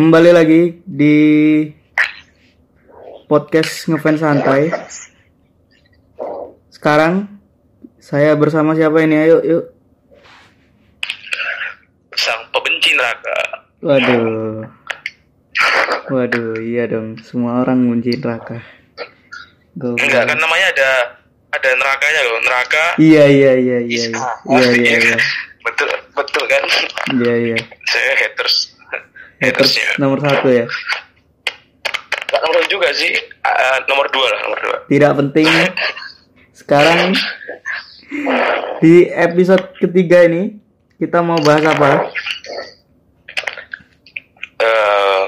kembali lagi di podcast ngefans santai. Sekarang saya bersama siapa ini? Ayo, yuk. sang pembenci neraka. Waduh. Waduh, iya dong. Semua orang benci neraka. Enggak kan namanya ada ada nerakanya loh, neraka. Iya, iya, iya, iya. Iya, iya, iya. iya. betul betul kan? Iya, iya. Saya haters. Haters Hatersnya. nomor satu ya. Nggak nomor juga sih, Ah, nomor dua lah, nomor dua. Tidak penting. Sekarang di episode ketiga ini kita mau bahas apa? Eh,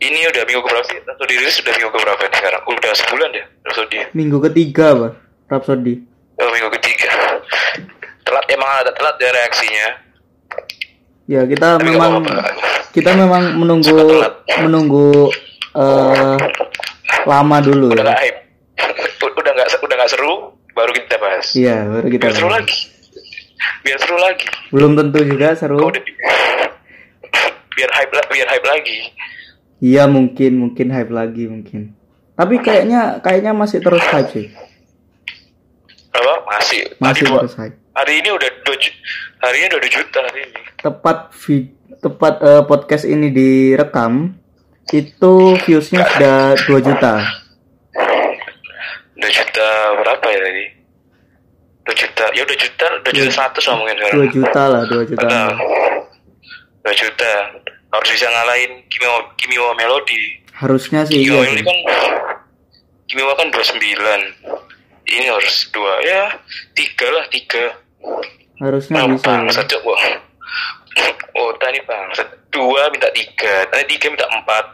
ini udah minggu keberapa sih? Atau dirilis sudah minggu keberapa nih sekarang? Udah sebulan ya, Rhapsody. Minggu ketiga, Pak. Rhapsody. Oh, minggu ketiga. Telat emang ada telat ya reaksinya. Ya, kita Tapi memang kita memang menunggu menunggu eh lama dulu Udah ya. hype. Udah nggak udah nggak seru, baru kita bahas. Iya, baru kita Biar seru bahas. lagi. Biar seru lagi. Belum tentu juga seru. Udah biar hype biar hype lagi. Iya, mungkin mungkin hype lagi mungkin. Tapi kayaknya kayaknya masih terus hype sih. Apa? Masih. Masih dua- terus hype. hari ini udah 2 ju- hari ini udah 2 juta hari ini. Tepat vid- tepat eh, podcast ini direkam itu viewsnya sudah 2 juta. 2 juta berapa ya tadi? 2 juta. Ya udah juta, 2 juta 100 lah mungkin sekarang. 2 juta lah, 2 juta. Ada. 2 juta. Harus bisa ngalahin Kimiwa Kimiwa Melody. Harusnya sih iya. Kimiwa sih. Melody kan Kimiwa kan 29. Ini harus dua ya tiga lah tiga. Harusnya Nah, bisa. ya. bangsat Oh tadi bangsat dua minta tiga, tadi tiga minta empat.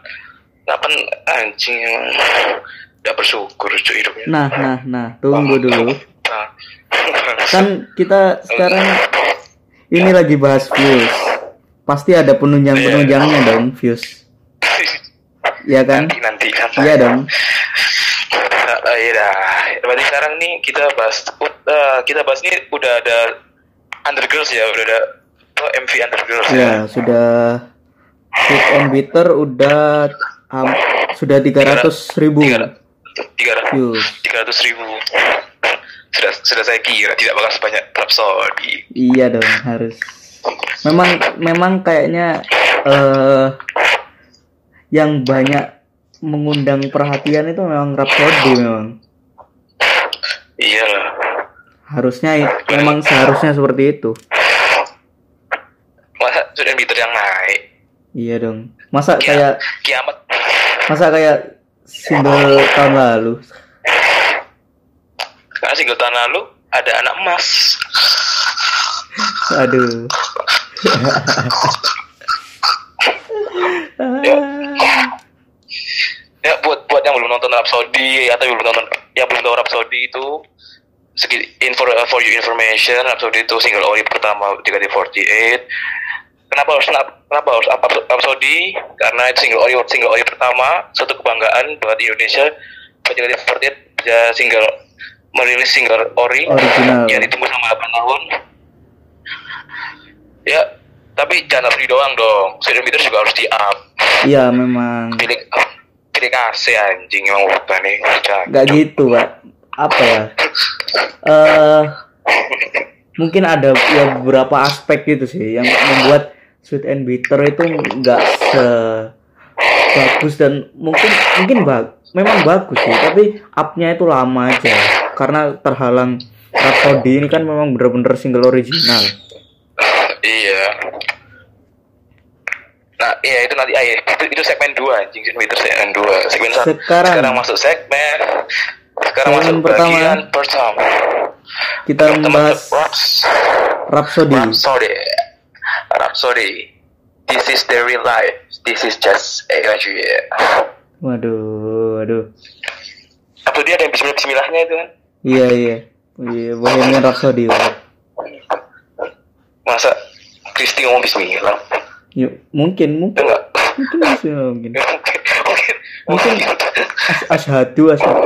Delapan anjing emang tidak bersyukur cuy hidupnya. Nah, nah, nah, tunggu dulu. Nah. Kan kita sekarang ini lagi bahas views. Pasti ada penunjang-penunjangnya dong views. Iya kan? nanti nanti. Iya dong. Ah, iya dah. Berarti sekarang nih kita bahas uh, kita bahas nih udah ada Undergirls ya, udah ada oh, MV Undergirls ya. Ya, sudah Sweet and Bitter udah ham- sudah 300 ribu Tiga tiga views. tiga ratus ribu. Sudah sudah saya kira tidak bakal sebanyak Rhapsody. Iya dong, harus. Memang memang kayaknya eh yang banyak mengundang perhatian itu memang Rhapsody memang. Iya. Harusnya memang seharusnya seperti itu. Sudah Bitter yang naik? Iya dong. Masa Kia- kayak kiamat. masa kayak single tahun lalu. Karena single tahun lalu ada anak emas. Aduh. Ya buat buat yang belum nonton Rhapsody atau yang belum nonton yang belum tahu Rhapsody itu sedikit info for you information Rhapsody itu single ori pertama JKT48 kenapa harus kenapa harus apa- Rhapsody karena itu single ori single ori pertama suatu kebanggaan buat Indonesia buat JKT48 bisa single merilis single ori Original. yang ditunggu sama 8 tahun ya tapi jangan Rhapsody doang dong Sedang Bitter juga harus di up Iya memang. pilih pilih kasih anjing emang bukan nih Gak gitu, Pak. Apa ya? Eh mungkin ada ya beberapa aspek gitu sih yang membuat Sweet and Bitter itu nggak se bagus dan mungkin mungkin bag memang bagus sih tapi upnya itu lama aja. Karena terhalang Rhapsody ini kan memang bener-bener single original. Iya. Nah iya itu nanti ah, iya. itu, itu segmen 2 anjing itu segmen 2 segmen satu Sekarang. sekarang masuk segmen. Sekarang masuk pertama. bagian pertama. Kita membahas Rhapsody. Rhapsody Rhapsody this is the real life. This is just a yeah. waduh waduh. Apa dia ada yang bismillah bismillahnya itu? Kan iya iya. Iya Bohemian Rhapsody Pak. masa Kristi ngomong bismillah? Yuk, mungkin mungkin. Enggak. Mungkin mungkin mungkin. Mungkin. Mungkin. As ashadu ashadu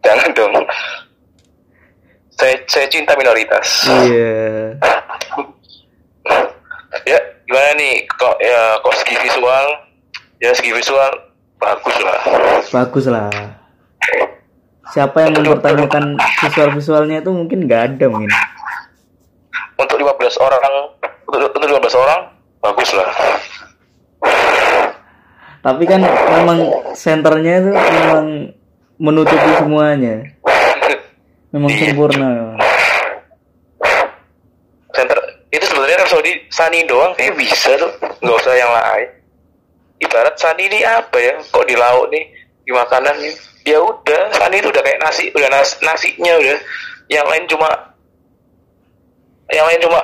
jangan dong. Saya saya cinta minoritas. Iya ya gimana nih? Kok ya kok segi visual? Ya segi visual bagus lah. Bagus lah. Siapa yang mempertanyakan visual-visualnya itu mungkin nggak ada mungkin. Untuk 15 orang untuk, untuk 15 orang bagus lah. Tapi kan memang senternya itu memang menutupi semuanya. Memang Iya. sempurna memang. center sebenarnya Rhapsody Sunny doang. Kayak bisa tuh. Nggak usah yang lain. Ibarat Sunny ini apa ya? Kok di lauk nih? Di makanan nih? Ya udah Sunny itu udah kayak nasi udah nas, nasinya udah. Yang lain cuma yang lain cuma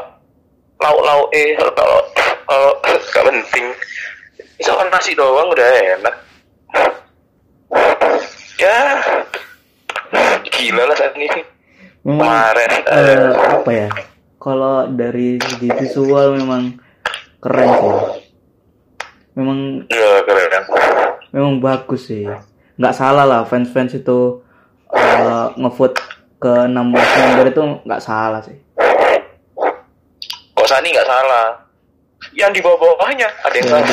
lauk-lauk eh kalau kalau kalau gak penting misalkan nasi doang udah enak. Ya gila lah saat ini memang kemarin eh, eh, apa ya kalau dari segi visual memang keren sih. Memang ya keren memang bagus sih. Nggak salah lah fans-fans itu eh, ngevote ke 16 member itu nggak salah sih. Kok Sani nggak salah. Yang di bawah-bawahnya ada yang salah.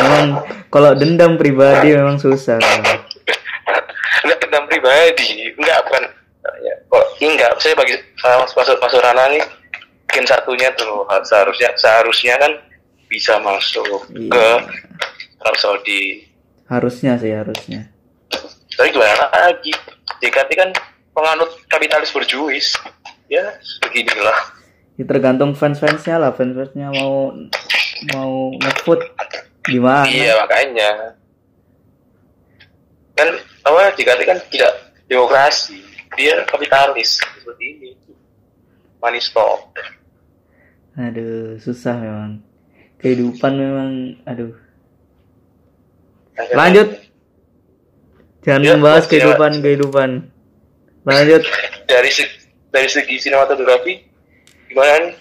Memang kalau dendam pribadi memang susah. Nggak dendam pribadi nggak bukan ya, kok enggak saya bagi uh, masuk masuk Rana nih mungkin satunya tuh seharusnya seharusnya kan bisa masuk Iya. ke Arab Saudi. Harusnya sih harusnya. Tapi gimana lagi? JKT kan penganut kapitalis berjuis. Ya beginilah. Ya tergantung fans-fansnya lah fans-fansnya mau mau ngevote gimana. Iya makanya. Kan apa JKT kan tidak demokrasi dia kapitalis seperti ini. Money stop aduh susah memang. Kehidupan memang aduh. Lanjut jangan Ya, membahas ya. kehidupan kehidupan. Lanjut. Dari se- dari segi sinematografi gimana nih?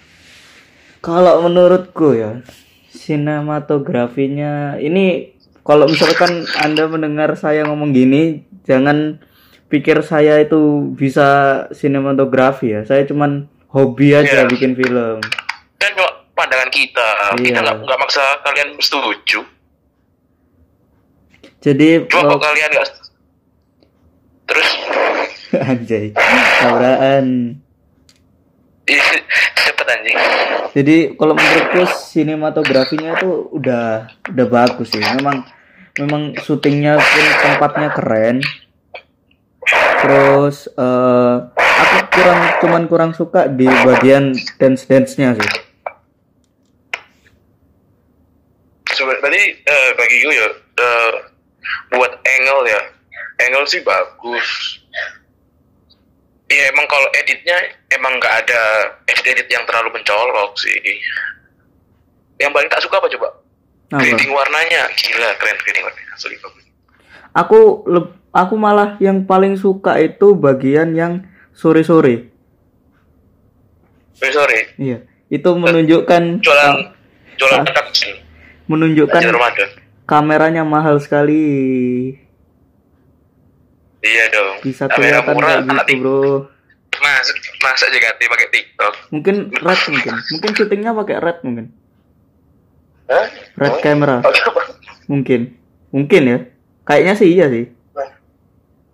Kalau menurutku ya sinematografinya ini kalau misalkan anda mendengar saya ngomong gini jangan pikir saya itu bisa sinematografi ya. Saya cuman hobi aja Iya. bikin film. Kan cuma pandangan kita kita Iya. nggak nggak maksa kalian setuju. Jadi cuma kalau kalau kalian nggak terus? Anjay tabrakan. Cepet anjing. Jadi kalau menurutku sinematografinya itu udah udah bagus sih. Memang memang syutingnya pun tempatnya keren terus eh aku kurang cuman kurang suka di bagian dance dance nya sih. Sebe- berarti eh, bagi gue ya eh, buat angle ya angle sih bagus. Ya emang kalau editnya emang nggak ada edit yang terlalu mencolok sih. Yang paling tak suka apa coba? Apa? grading warnanya. Gila keren grading warnanya asli bagus. Aku aku malah yang paling suka itu bagian yang sore sore sorry sorry iya itu menunjukkan jualan jualan ah. kecil menunjukkan kameranya mahal sekali. Iya dong. Bisa Kamera kelihatan murah, kayak gitu bro. Mas masa JKT pakai TikTok. Mungkin red mungkin. Mungkin syutingnya pakai red mungkin. Hah? red Oh, camera. Mungkin. Mungkin ya. Kayaknya sih iya sih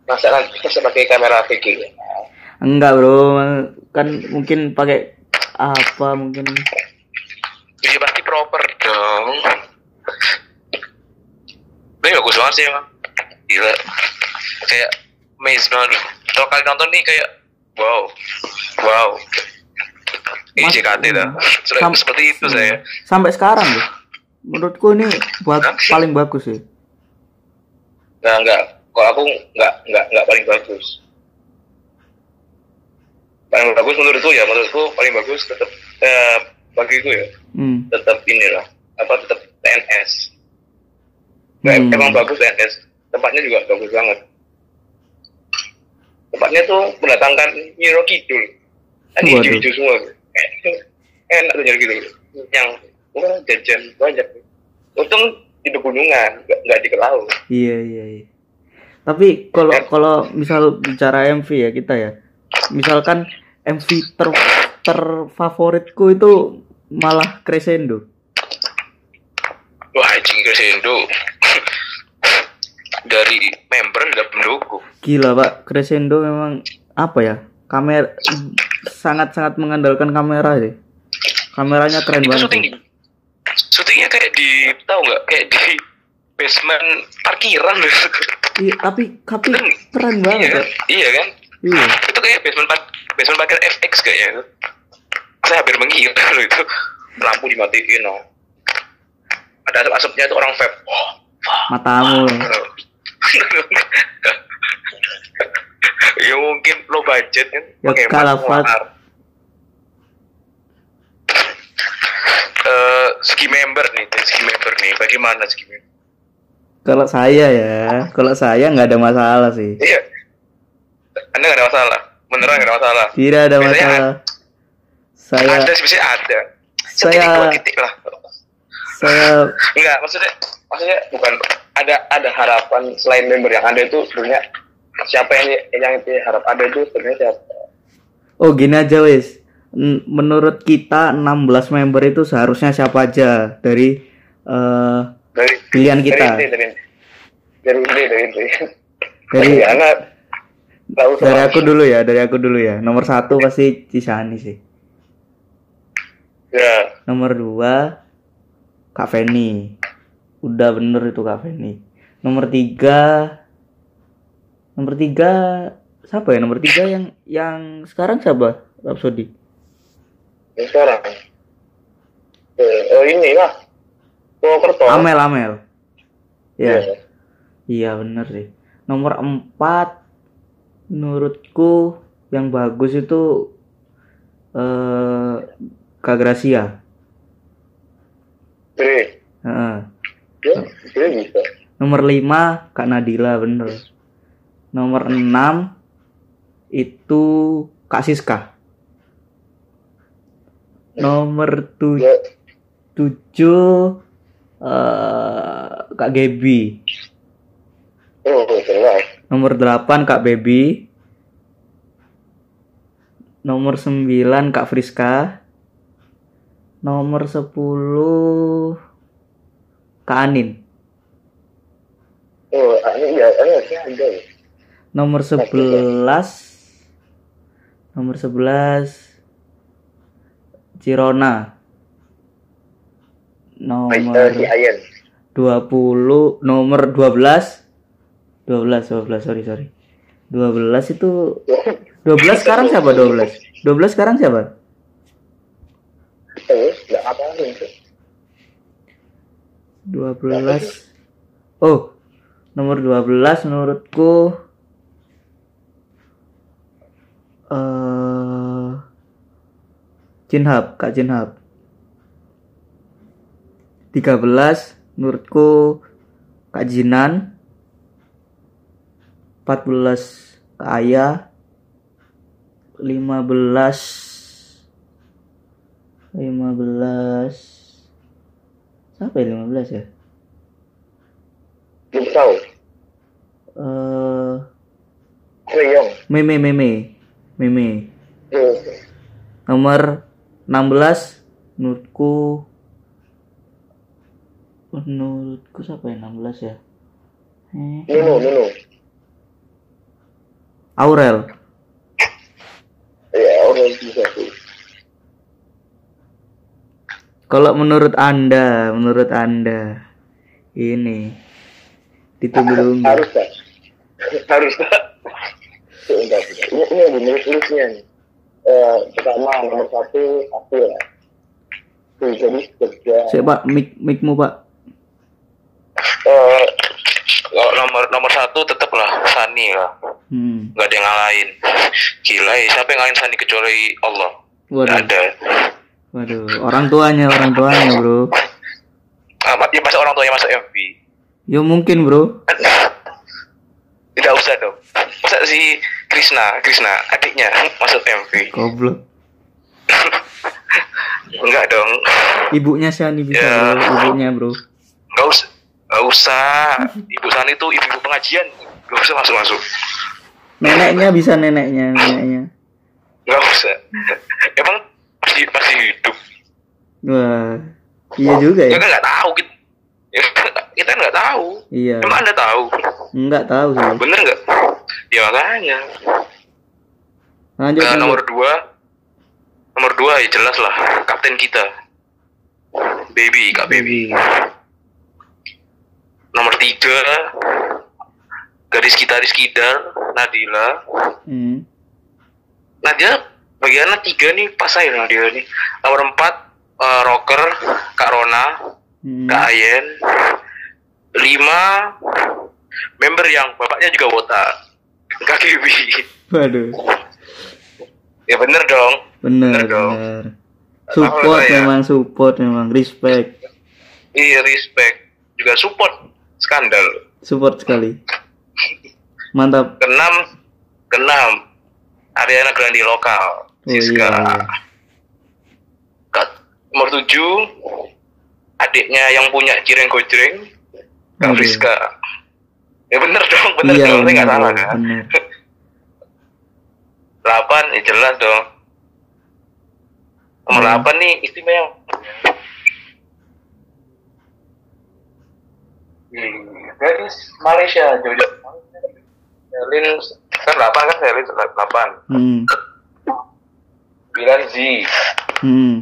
masa nanti masa pakai kamera VG enggak bro kan mungkin pakai apa mungkin Iya pasti proper dong. Tapi bagus banget sih emang. Gila. Kayak maze banget. Kalau kalian nonton nih kayak wow. Wow. Ini JKT dah. Sudah Sam- seperti itu saya. sampai sekarang loh menurutku ini buat Hah? paling bagus sih Nah, enggak. Kalau aku enggak enggak enggak paling bagus. Paling bagus menurutku ya, menurutku paling bagus tetap eh, bagiku ya, hmm. tetap inilah apa tetap TNS. Hmm. Emang bagus TNS. Tempatnya juga bagus banget. Tempatnya tuh mendatangkan Nyiro Kidul. Kan Waduh. hijau-hijau semua. Enak tuh Nyiro Kidul. Yang wah, jajan banyak. Untung di pegunungan, nggak nggak di laut. iya iya iya tapi kalau kalau misal bicara MV ya kita ya misalkan MV ter terfavoritku itu malah crescendo. Wah, anjing crescendo. Dari member dan pendukung. Gila pak, crescendo memang apa ya? Kamera sangat-sangat mengandalkan kamera sih. Kameranya keren Itu banget. syuting syutingnya kayak di tahu nggak kayak di basement parkiran. Iya, tapi tapi keren banget iya, kan? ya. iya kan? Iya. Itu kayak basement park basement parkir FX kayaknya itu. Saya hampir mengira loh itu. Lampu dimatiin loh. Ada asap-asapnya itu orang vape. Oh, Matamu. ya mungkin lo budget kan Ya, kalah. Eh, segi member nih segi member nih bagaimana segi member Kalau saya ya, kalau saya nggak ada masalah sih. iya. Anda nggak ada masalah? Beneran nggak ada masalah? Tidak ada Biasanya masalah. Saya ada sih ada. Saya- dua titik lah. saya enggak maksudnya maksudnya bukan ada ada harapan selain member yang ada itu sebenarnya siapa yang yang itu harap ada itu sebenarnya siapa? Oh gini aja wis. N- Menurut kita 16 member itu seharusnya siapa aja? Dari eh, dari pilihan kita. dari dari dari dari dari dari ya tahu dari aku dulu ya, dari aku dulu ya. Nomor satu pasti Cisani sih. ya Nomor dua Kak Feni. Udah bener itu Kak Feni. Nomor tiga Nomor tiga siapa ya? Nomor tiga yang yang sekarang siapa? Rhapsody. yang sekarang eh, oh ini lah Purwokerto Amel Amel. Ya. Iya. Iya bener sih. Nomor empat menurutku yang bagus itu eh Kak Gracia. Dre Heeh. ya Dre bisa Nomor 5 Kak Nadila bener. Nomor 6 itu Kak Siska. Nomor 7 ya eh Kak Gebi. oh Nomor 8 Kak Baby. Nomor 9 Kak Friska. Nomor 10 Kak Anin. oh ini ya harusnya ada ya Nomor 11 Nomor 11 Cirona. Nomor Eh, si Ayen. 20 nomor 12 12 12 sorry sorry. 12 itu 12 sekarang siapa 12 12 sekarang siapa? Eh nggak apa itu 12 oh nomor 12 menurutku eh Jinhab Kak Jinhab 13 menurutku Kak Jinan 14 Kak Aya 15 15 siapa ya 15 ya? Eh Kreyong Meme Meme Meme nomor 16 menurutku menurutku siapa ya? 16 ya? Eh, Nuno Nuno. Aurel. Ya orang bisa tuh kalau menurut anda menurut anda ini ditunggu-tunggu. Harus tak harus tak Enggak, ini ini nulis-nulisnya nih. Eh, pertama nomor satu April ya jadi kerja Saya pak mic micmu pak kalau nomor nomor satu tetap lah Sani lah. Hmm. nggak ada yang ngalahin. Gila ya siapa yang ngalahin Sani kecuali Allah? Waduh. ada. Waduh orang tuanya orang tuanya bro. Ah, ya masa orang tuanya masuk MV ya mungkin bro. Tidak usah dong. Masa si Krishna Krishna adiknya masuk MV goblok. Enggak dong. Ibunya Shani bisa Ya. bro ibunya bro. Nggak usah nggak usah ibu Sani itu ibu pengajian nggak usah masuk masuk neneknya bisa neneknya neneknya nggak usah emang masih masih hidup Wah, iya juga Ya ya. kan nggak tahu kita. Ya, kita kan nggak tahu. Iya. Emang anda tahu? Enggak tahu sih. Bener nggak? Ya makanya. Lanjut. Lanjut. nomor dua, nomor dua ya jelas lah, kapten kita, baby, kak baby. Nomor tiga, garis kita Rizkidar, Nadila. Hmm. Nadia bagiannya tiga nih pas saya Nadia nih. Nomor empat, eh, rocker, Kak Rona, Hmm. Kak Ayen. Lima, member yang bapaknya juga botak, Kak Kiwi. Waduh. Ya bener dong. Bener, Bener dong. bener. Support ya. memang support memang respect. Iya respect juga support skandal. Support sekali. Mantap. Keenam, keenam Ariana Grande lokal. Oh Siska. iya. Kat- Nomor tujuh adiknya yang punya cireng gojreng Kak Aduh. Friska. Ya bener dong, bener Iya, dong, saya nggak salah kan. Delapan, ya jelas dong. Nomor Hmm. delapan nih istimewa. Gadis Malaysia, Jojo. Selin kan delapan kan Selin delapan. Hmm. Z. Hmm.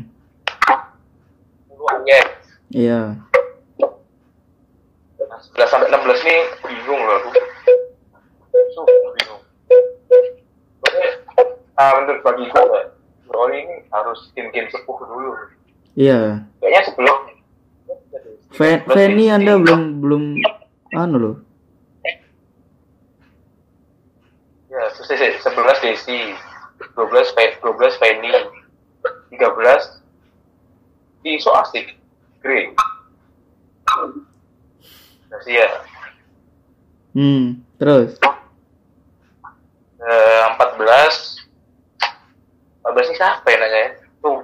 Sepuluh Anyek. Iya. Nah, 11 sampai 16 nih bingung loh aku. Sumpah bingung. Ah menurut bagiku Rolly ini harus game-game sepuh dulu. Iya. Kayaknya sebelum Fe- Feni Anda belum belum anu loh. Ya, se- se- 11 Desi, 12 Fe- 12 Feni, 13 di so asik, Grey. Gracia. Hmm. Terus. Eh, 14 14 ini siapa ya nanya ya? Tuh.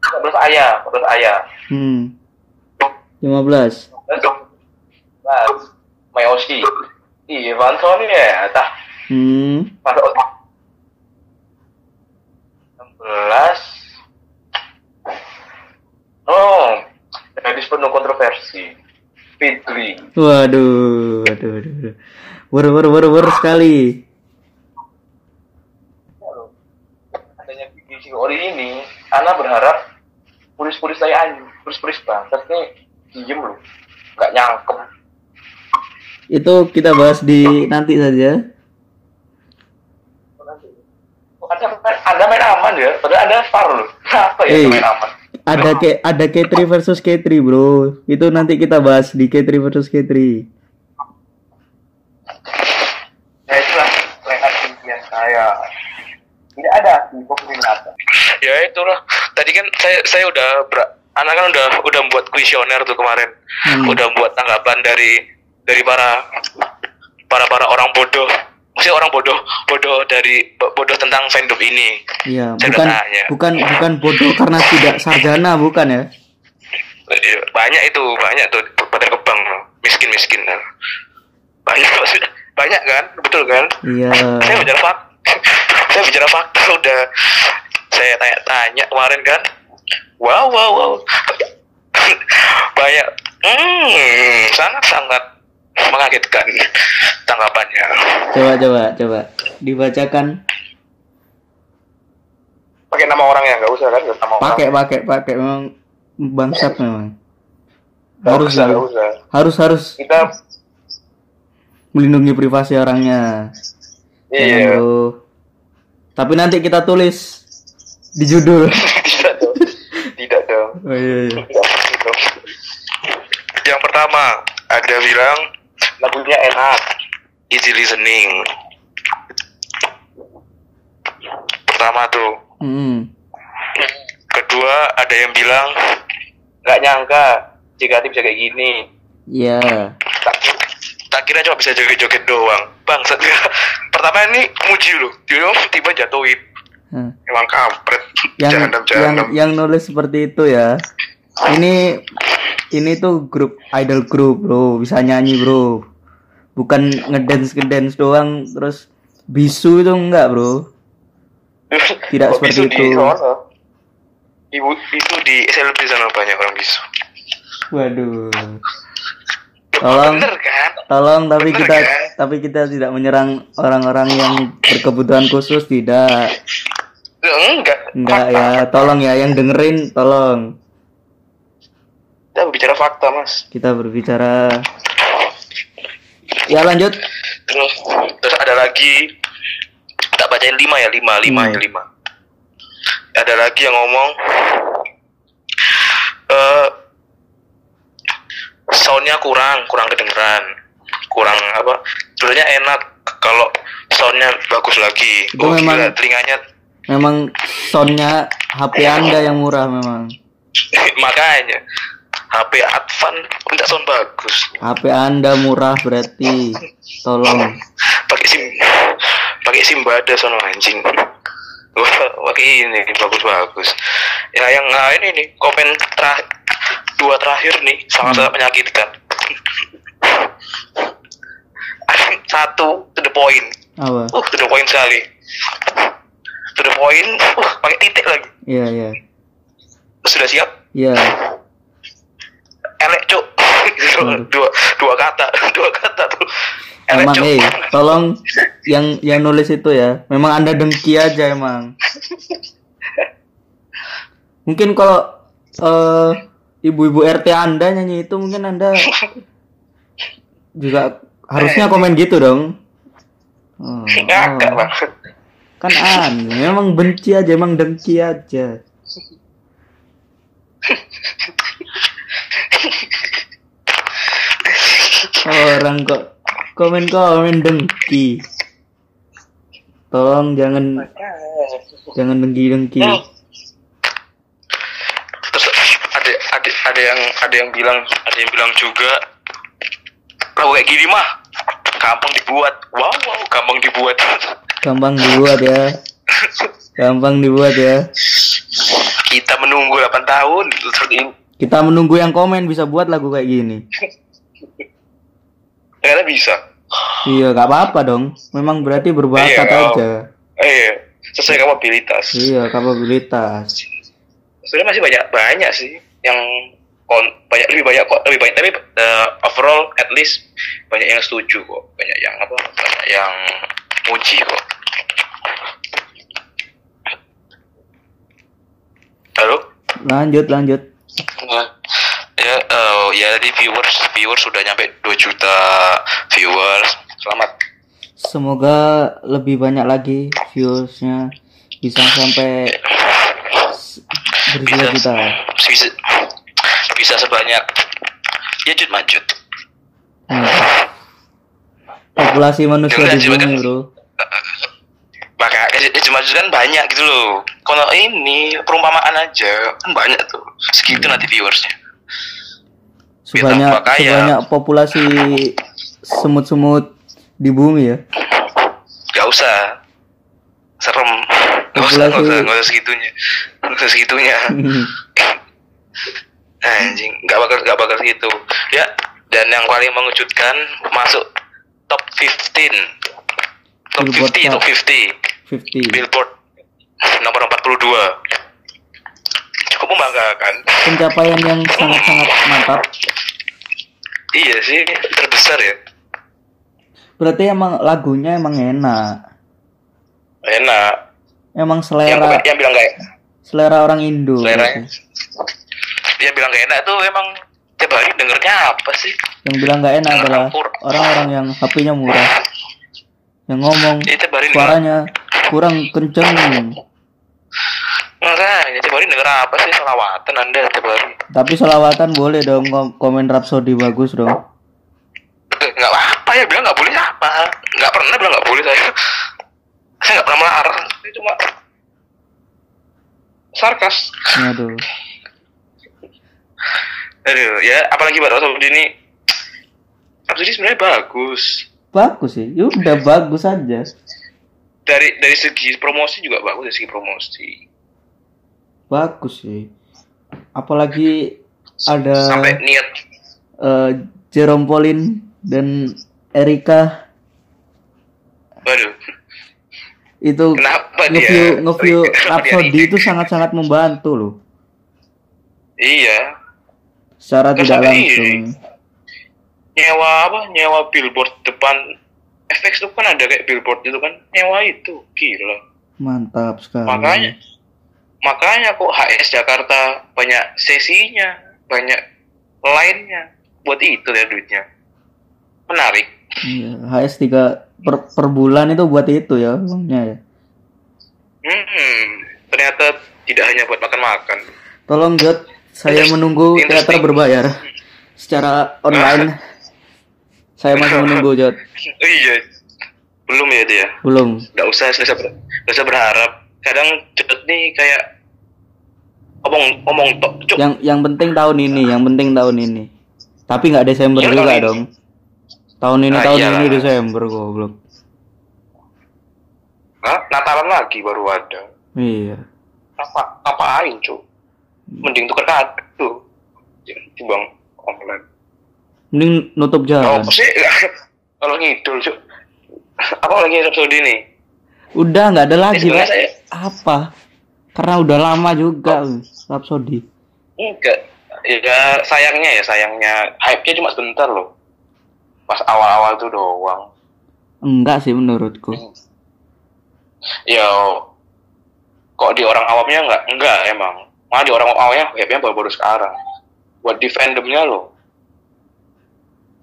14 ayah, 14 ayah. Hmm. 15. 14 Mayoshi. Iya, Vanson ya, tah. Hmm. Otak. 16 Oh, gadis penuh kontroversi. Fitri. Waduh, waduh, waduh. waduh. Wer wer wer wer sekali. Adanya Gigi Ori ini, Ana berharap pulis-pulis saya anjing, pulis-pulis bangsat nih diem loh, nggak nyangkem. Itu kita bahas di nanti saja. Anda, main aman ya, padahal Anda far loh. Apa ya Eh. main aman? Ada ke ada K3 versus K3, Bro. Itu nanti kita bahas di K3 versus K3. Ya itulah lehat impian saya. Tidak ada di pemerintah. Ya itulah. Tadi kan saya saya udah ber, anak kan udah udah buat kuesioner tuh kemarin. Hmm. Udah buat tanggapan dari dari para para para orang bodoh. Maksudnya orang bodoh bodoh dari bodoh tentang fandom ini. Iya, Saya bukan tanya. bukan bukan bodoh karena tidak sarjana, bukan ya? Banyak itu banyak tuh pada kebang miskin miskin. Banyak banyak kan betul kan? Iya. saya bicara fakta saya bicara fakta udah saya tanya-tanya kemarin kan wow wow wow. Banyak. Hmm sangat sangat mengagetkan tanggapannya. Coba coba coba. Dibacakan. pakai nama orang ya nggak usah kan? Nama Pakai orang. Pakai pakai memang bangsat memang. Harus usah, harus usah. Harus harus. Kita melindungi privasi orangnya. Iya. Bro. Tapi nanti kita tulis di judul. tidak dong tidak dong Oh, iya, iya. Yang pertama ada bilang lagunya enak. Easy listening. Pertama tuh. Hmm. kedua ada yang bilang nggak nyangka JKT bisa kayak gini. Iya. tak, tak kira cuma bisa joget-joget doang. Bang pertama ini muji loh. Dia tiba jatuhin Emang kampret yang yang yang nulis seperti itu ya ini ini tuh grup idol group bro bisa nyanyi bro bukan ngedance ngedance doang terus bisu itu enggak bro Tidak Kok seperti bisu di itu. sono? Ibu itu di SLB sana banyak orang bisu. Waduh. Tolong, Bener kan? tolong tapi Bener kita kan? tapi kita tidak menyerang orang-orang yang berkebutuhan khusus tidak. Enggak. Enggak Fakta. ya, tolong ya yang dengerin tolong. Kita bicara fakta mas. Kita berbicara Ya lanjut. Terus terus ada lagi tak bacain lima ya lima lima Hmm. ya lima. Ada lagi yang ngomong eh soundnya kurang kurang kedengeran kurang apa sebenarnya enak kalau soundnya bagus lagi Itu oh memang- gila telinganya Memang soundnya HP Anda yang murah memang. makanya HP Advan minta sound bagus HP Anda murah berarti. Tolong. pakai sim pakai sim bada sono anjing pakai ini bagus bagus ya yang nah ini nih komen terakhir dua terakhir nih sangat sangat menyakitkan satu to the point Apa? uh to the point sekali to the point uh pakai titik lagi Iya, iya. sudah siap Iya. elek cuk dua dua kata dua kata tuh elek Emang cuk eh tolong yang yang nulis itu ya. Memang Anda dengki aja emang. Mungkin kalau eh, ibu-ibu RT Anda nyanyi itu mungkin Anda juga harusnya komen gitu dong. Oh, ngakak oh. banget Kan aneh, memang benci aja, emang dengki aja. Orang kok komen-komen dengki. Tolong jangan jangan dengki-dengki. Hmm. terus ada ada ada yang ada yang bilang ada yang bilang juga lagu kayak gini mah gampang dibuat wow wow gampang dibuat Gampang dibuat ya. Gampang dibuat ya. kita menunggu 8 tahun Kita menunggu yang komen bisa buat lagu kayak gini. ternyata bisa Iya, gak apa-apa dong. Memang berarti berbakat Iya, aja. eh sesuai kapabilitas Iya, kapabilitas. sebenarnya masih banyak banyak sih yang kon banyak lebih banyak kok lebih banyak tapi eh, overall at least banyak yang setuju kok banyak yang apa banyak yang muji kok halo Lanjut, lanjut. Nah, ya eh, ya di viewers viewers sudah nyampe 2 juta viewers selamat Semoga lebih banyak lagi viewersnya bisa sampai bisa berjuta-juta. bisa bisa sebanyak ya jut majut Hmm. Populasi manusia Jangan di bumi, kan- bro. Ya kan banyak gitu loh. Kalau ini perumpamaan aja kan banyak tuh. Segitu nanti viewersnya. Sebanyak sebanyak populasi semut-semut di bumi ya. gak usah. Serem. Gak usah gak usah gak usah segitunya. Gak usah segitunya. Anjing nggak bakal nggak bakal segitu. Ya dan yang paling mengejutkan masuk top 15 top Billboard 50 top chart. 50 50. billboard nomor 42 cukup membanggakan Pencapaian yang sangat-sangat mantap. iya sih terbesar ya Berarti emang lagunya emang enak. enak Emang yang selera yang bilang kayak selera orang Indo. seleranya berarti. yang bilang kayak enak tuh emang tiap hari dengernya apa sih Yang bilang nggak enak adalah orang-orang yang HP-nya murah. Yang ngomong Iya, denger suaranya kurang kenceng. enggak ya tiap hari denger apa sih selawatan anda tiap hari Tapi selawatan boleh dong kom- komen Rhapsody bagus dong. nggak apa ya bilang nggak boleh apa nggak pernah bilang nggak boleh saya saya nggak pernah melarang saya cuma sarkas Aduh. aduh ya apalagi Pak Rosodi ini Rhapsody sebenarnya bagus Bagus sih. Ya udah bagus aja. Dari dari segi promosi juga bagus dari segi promosi Bagus sih. Apalagi ada sampai niat eh, Jerome Pauline dan Erika waduh itu Kenapa dia? nge-view nge-view Kenapa dia Rhapsody reject? itu sangat-sangat membantu loh. iya secara Terus tidak langsung ini. nyewa apa nyewa billboard depan FX itu kan ada kayak billboard itu kan. Nyewa itu gila. Mantap sekali. Makanya makanya kok HS Jakarta banyak sesinya banyak lainnya buat itu ya duitnya. Menarik. Iya, HS 3 per, per bulan itu buat itu ya uangnya ya. Hmm ternyata tidak hanya buat makan-makan. Tolong Jod saya menunggu teater berbayar secara online saya masih menunggu Jod iya. Belum ya ya belum. Nggak usah nggak usah, ber- nggak usah berharap. Kadang cepet nih kayak omong omong tok cuk yang yang penting tahun ini yang penting tahun ini. Tapi nggak Desember Iya, juga ini. dong. Tahun ini Ah, tahun iyalah. ini Desember goblok. Hah? Natalan lagi baru ada. Iya. Apa ngapain cuk mending tuker kado timbang online mending nutup oh jalan sih. Kalau ngidul cuk. Apa lagi episode ini? Udah nggak ada lagi Pak. saya apa? Karena udah lama juga Rhapsody. Enggak. Ya sayangnya ya sayangnya. Hype-nya cuma sebentar loh. Pas awal-awal tuh doang. Enggak sih menurutku. Ya kok di orang awamnya enggak enggak emang. Malah di orang awamnya hype-nya baru-baru sekarang. Buat di fandomnya loh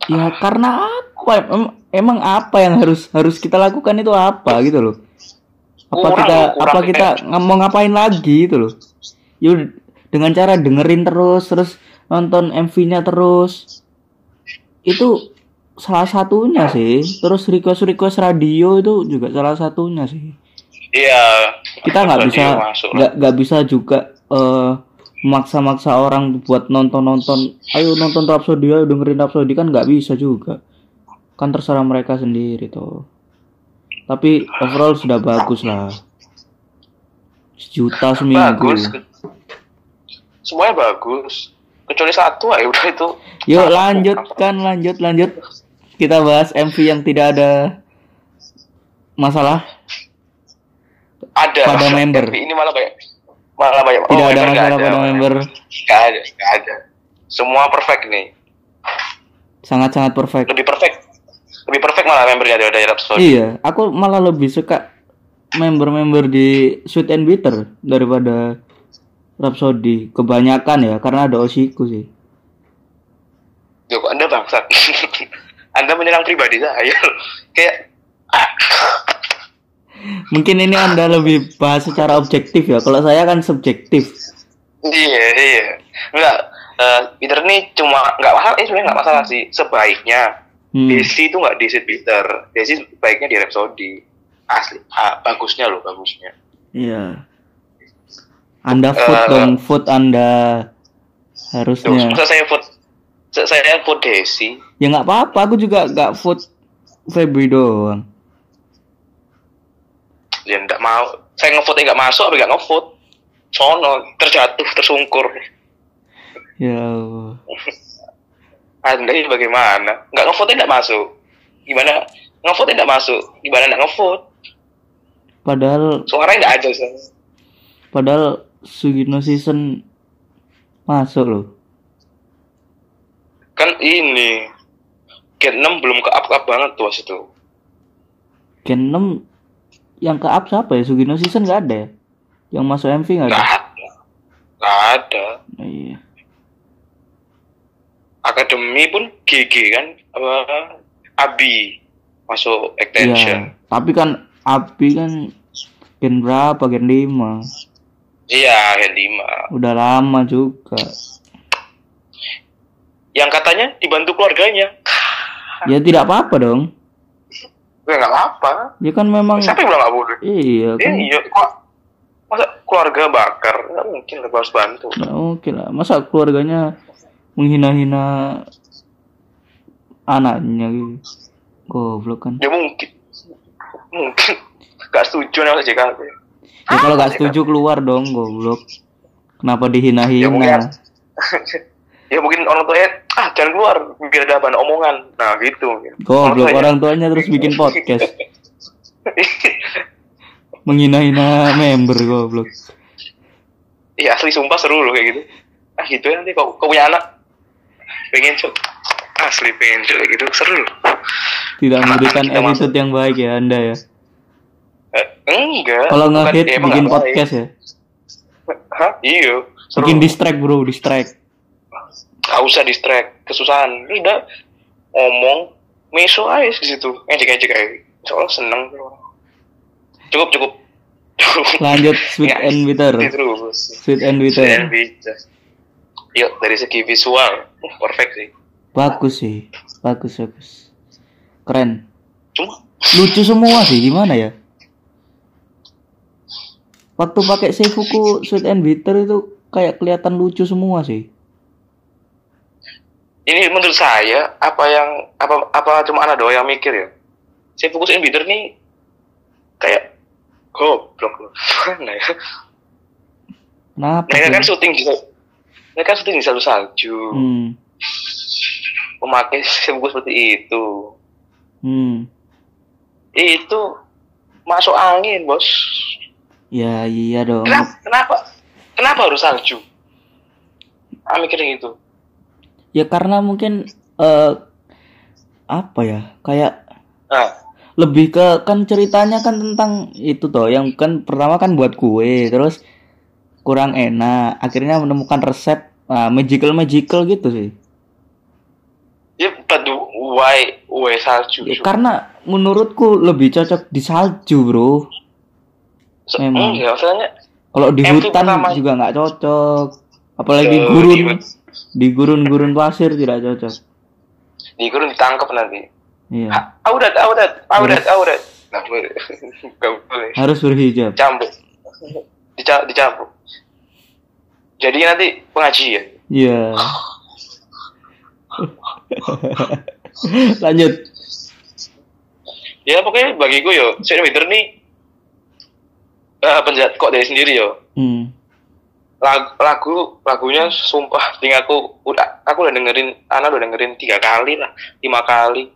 ya karena apa? Em- emang apa yang harus harus kita lakukan itu apa gitu loh? Apa Kurang kita kurang apa kita mau ngapain lagi gitu loh? Yuk dengan cara dengerin terus terus nonton MV-nya terus. Itu salah satunya sih. Terus request request radio itu juga salah satunya sih. Iya. Kita nggak bisa nggak nggak bisa juga eh maksa-maksa orang buat nonton-nonton. Ayo nonton Rhapsody ayo dengerin Rhapsody. Kan nggak bisa juga. Kan terserah mereka sendiri tuh tapi overall sudah bagus lah. Sejuta seminggu. Bagus semuanya bagus. Kecuali satu aja udah itu. Yuk lanjutkan lanjut lanjut. Kita bahas MV yang tidak ada masalah. Ada pada member. Tapi ini malah banyak malah banyak tidak oh, ada masalah pada member. nggak ada nggak ada. Semua perfect nih. Sangat-sangat perfect. Lebih perfect. Lebih perfect malah membernya daripada Rhapsody Iya, aku malah lebih suka member-member di Sweet and Bitter daripada Rhapsody. Kebanyakan ya, karena ada Oshiku sih. Yo, kok anda bangsat? Anda menyerang pribadi saya. Kayak ah, Mungkin ini Anda lebih bahas secara objektif ya. Kalau saya kan subjektif. iya iya enggak eh, Peter nih cuma nggak masalah eh sebenarnya nggak masalah sih sebaiknya Hmm. Desi itu nggak di Peter Desi baiknya di Rhapsody asli ah, bagusnya loh bagusnya Iya. Anda food Eh, dong, food Anda harusnya. masa saya sa- saya vote Desi Ya nggak apa-apa, aku juga nggak food Febri doang. Ya nggak mau. Saya ngevote nggak masuk tapi nggak ngevote. Sono terjatuh tersungkur. Ya Allah. anda ini bagaimana? Nggak ngevote nggak masuk. Gimana? Ngevote nggak masuk. Gimana nggak ngevote? Padahal suaranya nggak ada sana. padahal Sugino season masuk loh. kan ini Gen 6 belum ke up up banget tuh pas itu. Gen 6 yang ke up siapa ya? Sugino season nggak ada ya? Yang masuk MV nggak ada? nggak ada Oh, iya. akademi pun GG kan apa Abi masuk Iya. extension Tapi kan Abi kan gen berapa? Gen 5. iya Gen 5 Udah lama juga. yang katanya dibantu keluarganya Ya tidak apa-apa dong. Ya nggak apa Ya kan memang siapa yang bilang nggak boleh iya Eh, kan. iya kok masa keluarga bakar nggak mungkin lah harus bantu Nggak mungkin lah. Masa keluarganya menghina-hina anaknya gitu. Goblok kan. ya mungkin mungkin nggak setuju nih sama JKT Ya kalau nggak setuju keluar dong goblok. Kenapa ya mungkin dihina-hina? Ya mungkin orang tuanya ah jangan keluar biar ada bahan omongan nah gitu Goblok tuanya- orang tuanya terus bikin podcast. Menghina-hina member goblok. Iya asli sumpah seru loh kayak gitu ah gitu ya nanti kau kau punya anak pengen cuk asli pengen kayak gitu seru loh Tidak memberikan kita attitude yang baik ya Anda ya. Eh, enggak Kalau bukan- nge-hit ya bikin nggak baik. podcast ya. hah iya Bikin distract bro, distract. Gak usah distract kesusahan udah ngomong meso aja di situ ejek ejek aja soalnya seneng cukup cukup Lanjut sweet Ya, and bitter. terus Sweet and bitter. Bisa yuk dari segi visual uh, perfect sih Bagus sih. Bagus bagus. Keren. cuma Lucu semua sih gimana ya? Waktu pakai Seifuku Sweet and Bitter itu kayak kelihatan lucu semua sih. Ini menurut saya apa yang apa apa cuma anak doang yang mikir ya saya fokus in bitter nih kayak goblok mana ya Kenapa? mereka kan syuting di mereka kan syuting di salju salju Hmm. memakai sebuah seperti itu Hmm. itu masuk angin bos Ya iya dong. kenapa kenapa kenapa harus salju ah mikirnya gitu Ya karena mungkin eh apa ya? Kayak nah lebih ke kan ceritanya kan tentang itu toh yang kan pertama kan buat kue terus kurang enak akhirnya menemukan resep nah, magical magical gitu sih. Ya but why why salju Ya, karena menurutku lebih cocok di salju bro. Se- memang. enggak masalahnya kalau di MV hutan pertama- juga nggak cocok apalagi gurun di- gurun-gurun pasir tidak cocok. Di gurun ditangkap nanti. Iya. Ha- audat nggak boleh. Nggak boleh. Harus berhijab. Cambuk Dica dicambuk. Jadi nanti pengajian iya. Lanjut. Ya pokoknya bagiku yo Sweet Winter nih eh penjahat kok dari sendiri yo. Hmm. Lagu, lagu lagunya sumpah ting aku udah aku udah dengerin anak udah dengerin tiga kali lah lima kali.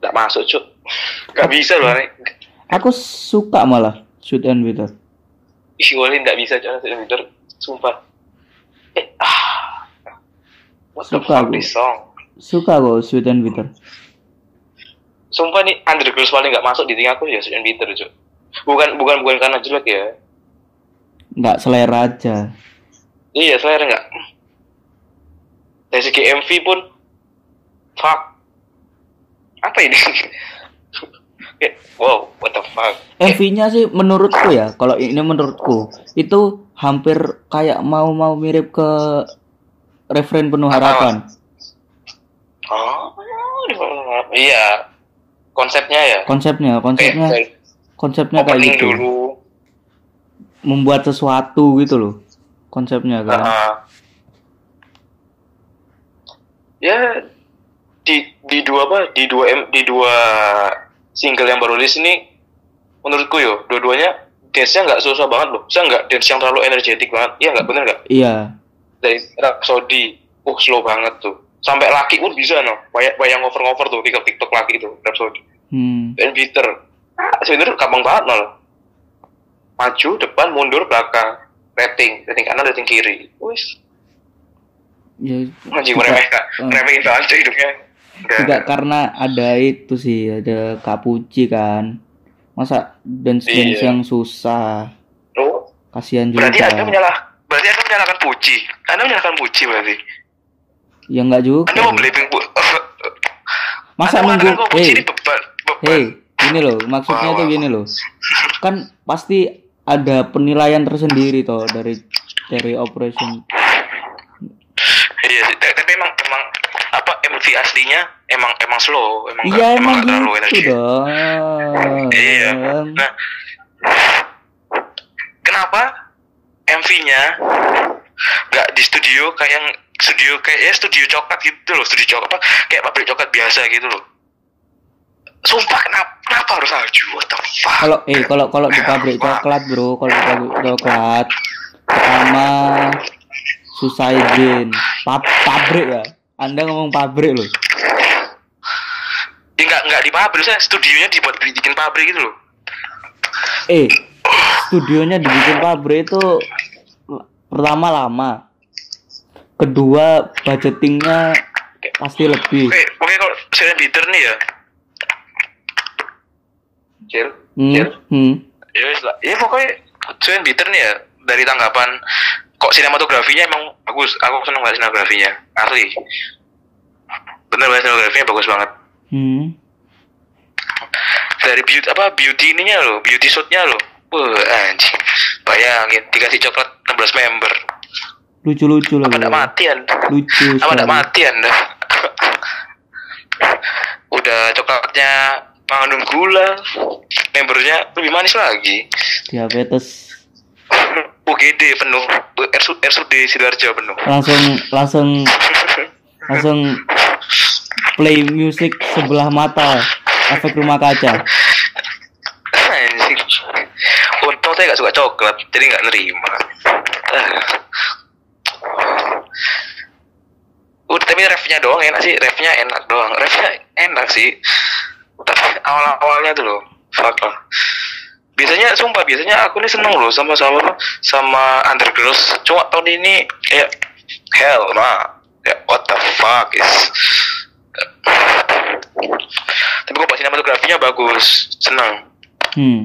Nggak masuk cuk. Nggak bisa loh aneh aku suka malah shoot and bitter ih wali nggak bisa cuk Sweet Winter sumpah. Eh ah. What the Suka fuck aku. this song? Suka kok shoot and bitter Sumpah nih Undergirls paling nggak masuk di tingkatku ya Sweet and Bitter cuy. Bukan bukan bukan karena jelek ya. Nggak selera aja Iya selera nggak. Dari segi MV pun fuck. Apa ini? Kayak, wow, what the fuck. MV-nya sih menurutku ya kalau ini menurutku itu hampir kayak mau mau mirip ke referen penuh harapan Oh, iya. Konsepnya ya. konsepnya konsepnya Kayak konsepnya kayak gitu dulu. Membuat sesuatu gitu loh konsepnya kan. Ah. ya di di dua apa di dua M, di dua single yang baru rilis ini menurutku yo dua-duanya dance-nya nggak susah banget loh. Saya nggak dance yang terlalu energetik banget? Iya nggak? Bener nggak? Iya. Dari Rhapsody uh slow banget tuh. Sampai laki pun bisa no. Bayang bayang over over tuh tiktok tiktok laki itu Rhapsody hmm. dan bitter ah, sebenarnya gampang banget malah maju depan mundur belakang. Rating rating kanan rating kiri. Wis. Ya juga- meremehkan eh, meremehin aja hidupnya. Juga karena ada itu sih ada kapuci kan. Masa dance dance Iya. yang susah. Oh kasihan juga. Berarti anda menyalah berarti anda menyalahkan Puji. Anda menyalahkan Puji berarti. Ya nggak juga. Anda mau Bu masa anda Puji hey. ini beban beban. Hey gini loh maksudnya Wah, tuh gini loh. Kan pasti ada penilaian tersendiri toh dari dari operation iya tapi emang emang apa MV aslinya emang emang slow emang iya emang nggak terlalu gitu energi dong Iya. Nah, kenapa MV-nya nggak di studio kayak yang studio kayak ya studio coklat gitu loh, studio coklat apa kayak pabrik coklat biasa gitu loh. Sumpah kenapa kenapa harus salju? What the fuck? kalau eh kalau kalau di pabrik coklat bro. Kalau di pabrik coklat pertama susah izin. Pa- pabrik ya? Anda ngomong pabrik loh. Ya nggak nggak di pabrik, saya studionya dibuat bikin pabrik gitu loh. eh studionya dibikin pabrik itu pertama lama. Kedua budgetingnya pasti lebih. Oke, oke kalau Bitter nih ya. Cil, hmm, Cil. hmm. Ya lah. Ya pokoknya Sweet Bitter nih ya dari tanggapan kok sinematografinya emang bagus. Aku seneng banget sinematografinya. Asli. Bener banget sinematografinya bagus banget. hmm. Dari beauty apa beauty ininya loh, beauty shotnya loh. Wah anjing. Bayangin dikasih coklat 16 member. lucu-lucu Apa lagi enggak mati anda? lucu Apa enggak mati anda? Udah coklatnya mengandung gula, membernya lebih manis lagi. diabetes UGD penuh, RSUD, Sidoarjo penuh. langsung langsung langsung play music sebelah mata efek rumah kaca Anjing. Untung saya gak suka coklat, jadi gak nerima. Ah. Udah tapi refnya doang enak sih, refnya enak doang. Refnya enak sih. Tapi awal-awalnya tuh loh, fuck lah. Biasanya sumpah biasanya aku nih seneng loh sama sama sama Undergirls. Cuma tahun ini kayak hell nah. Ya what the fuck is tapi kok sinematografinya bagus, seneng hmm.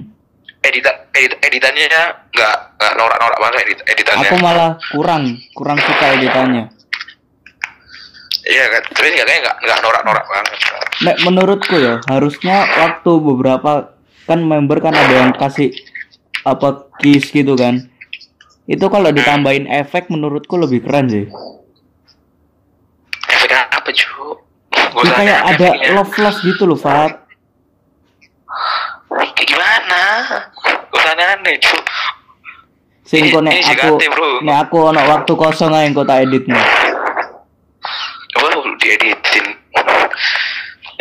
editan edit, editannya nggak nggak norak-norak banget edit, editannya. aku malah kurang kurang suka editannya Iya kan, tapi nggak kayak nggak nggak norak-norak banget. Nek menurutku ya harusnya waktu beberapa kan member kan ada yang kasih apa keys gitu kan itu kalau ditambahin efek menurutku lebih keren sih Efeknya apa cu? Gak Dia usah kayak ada efeknya. love love gitu loh Fat Kayak gimana? Gak usah aneh cu. sing kok nek aku nek aku ono waktu kosong aja kok tak editnya Coba lu dieditin.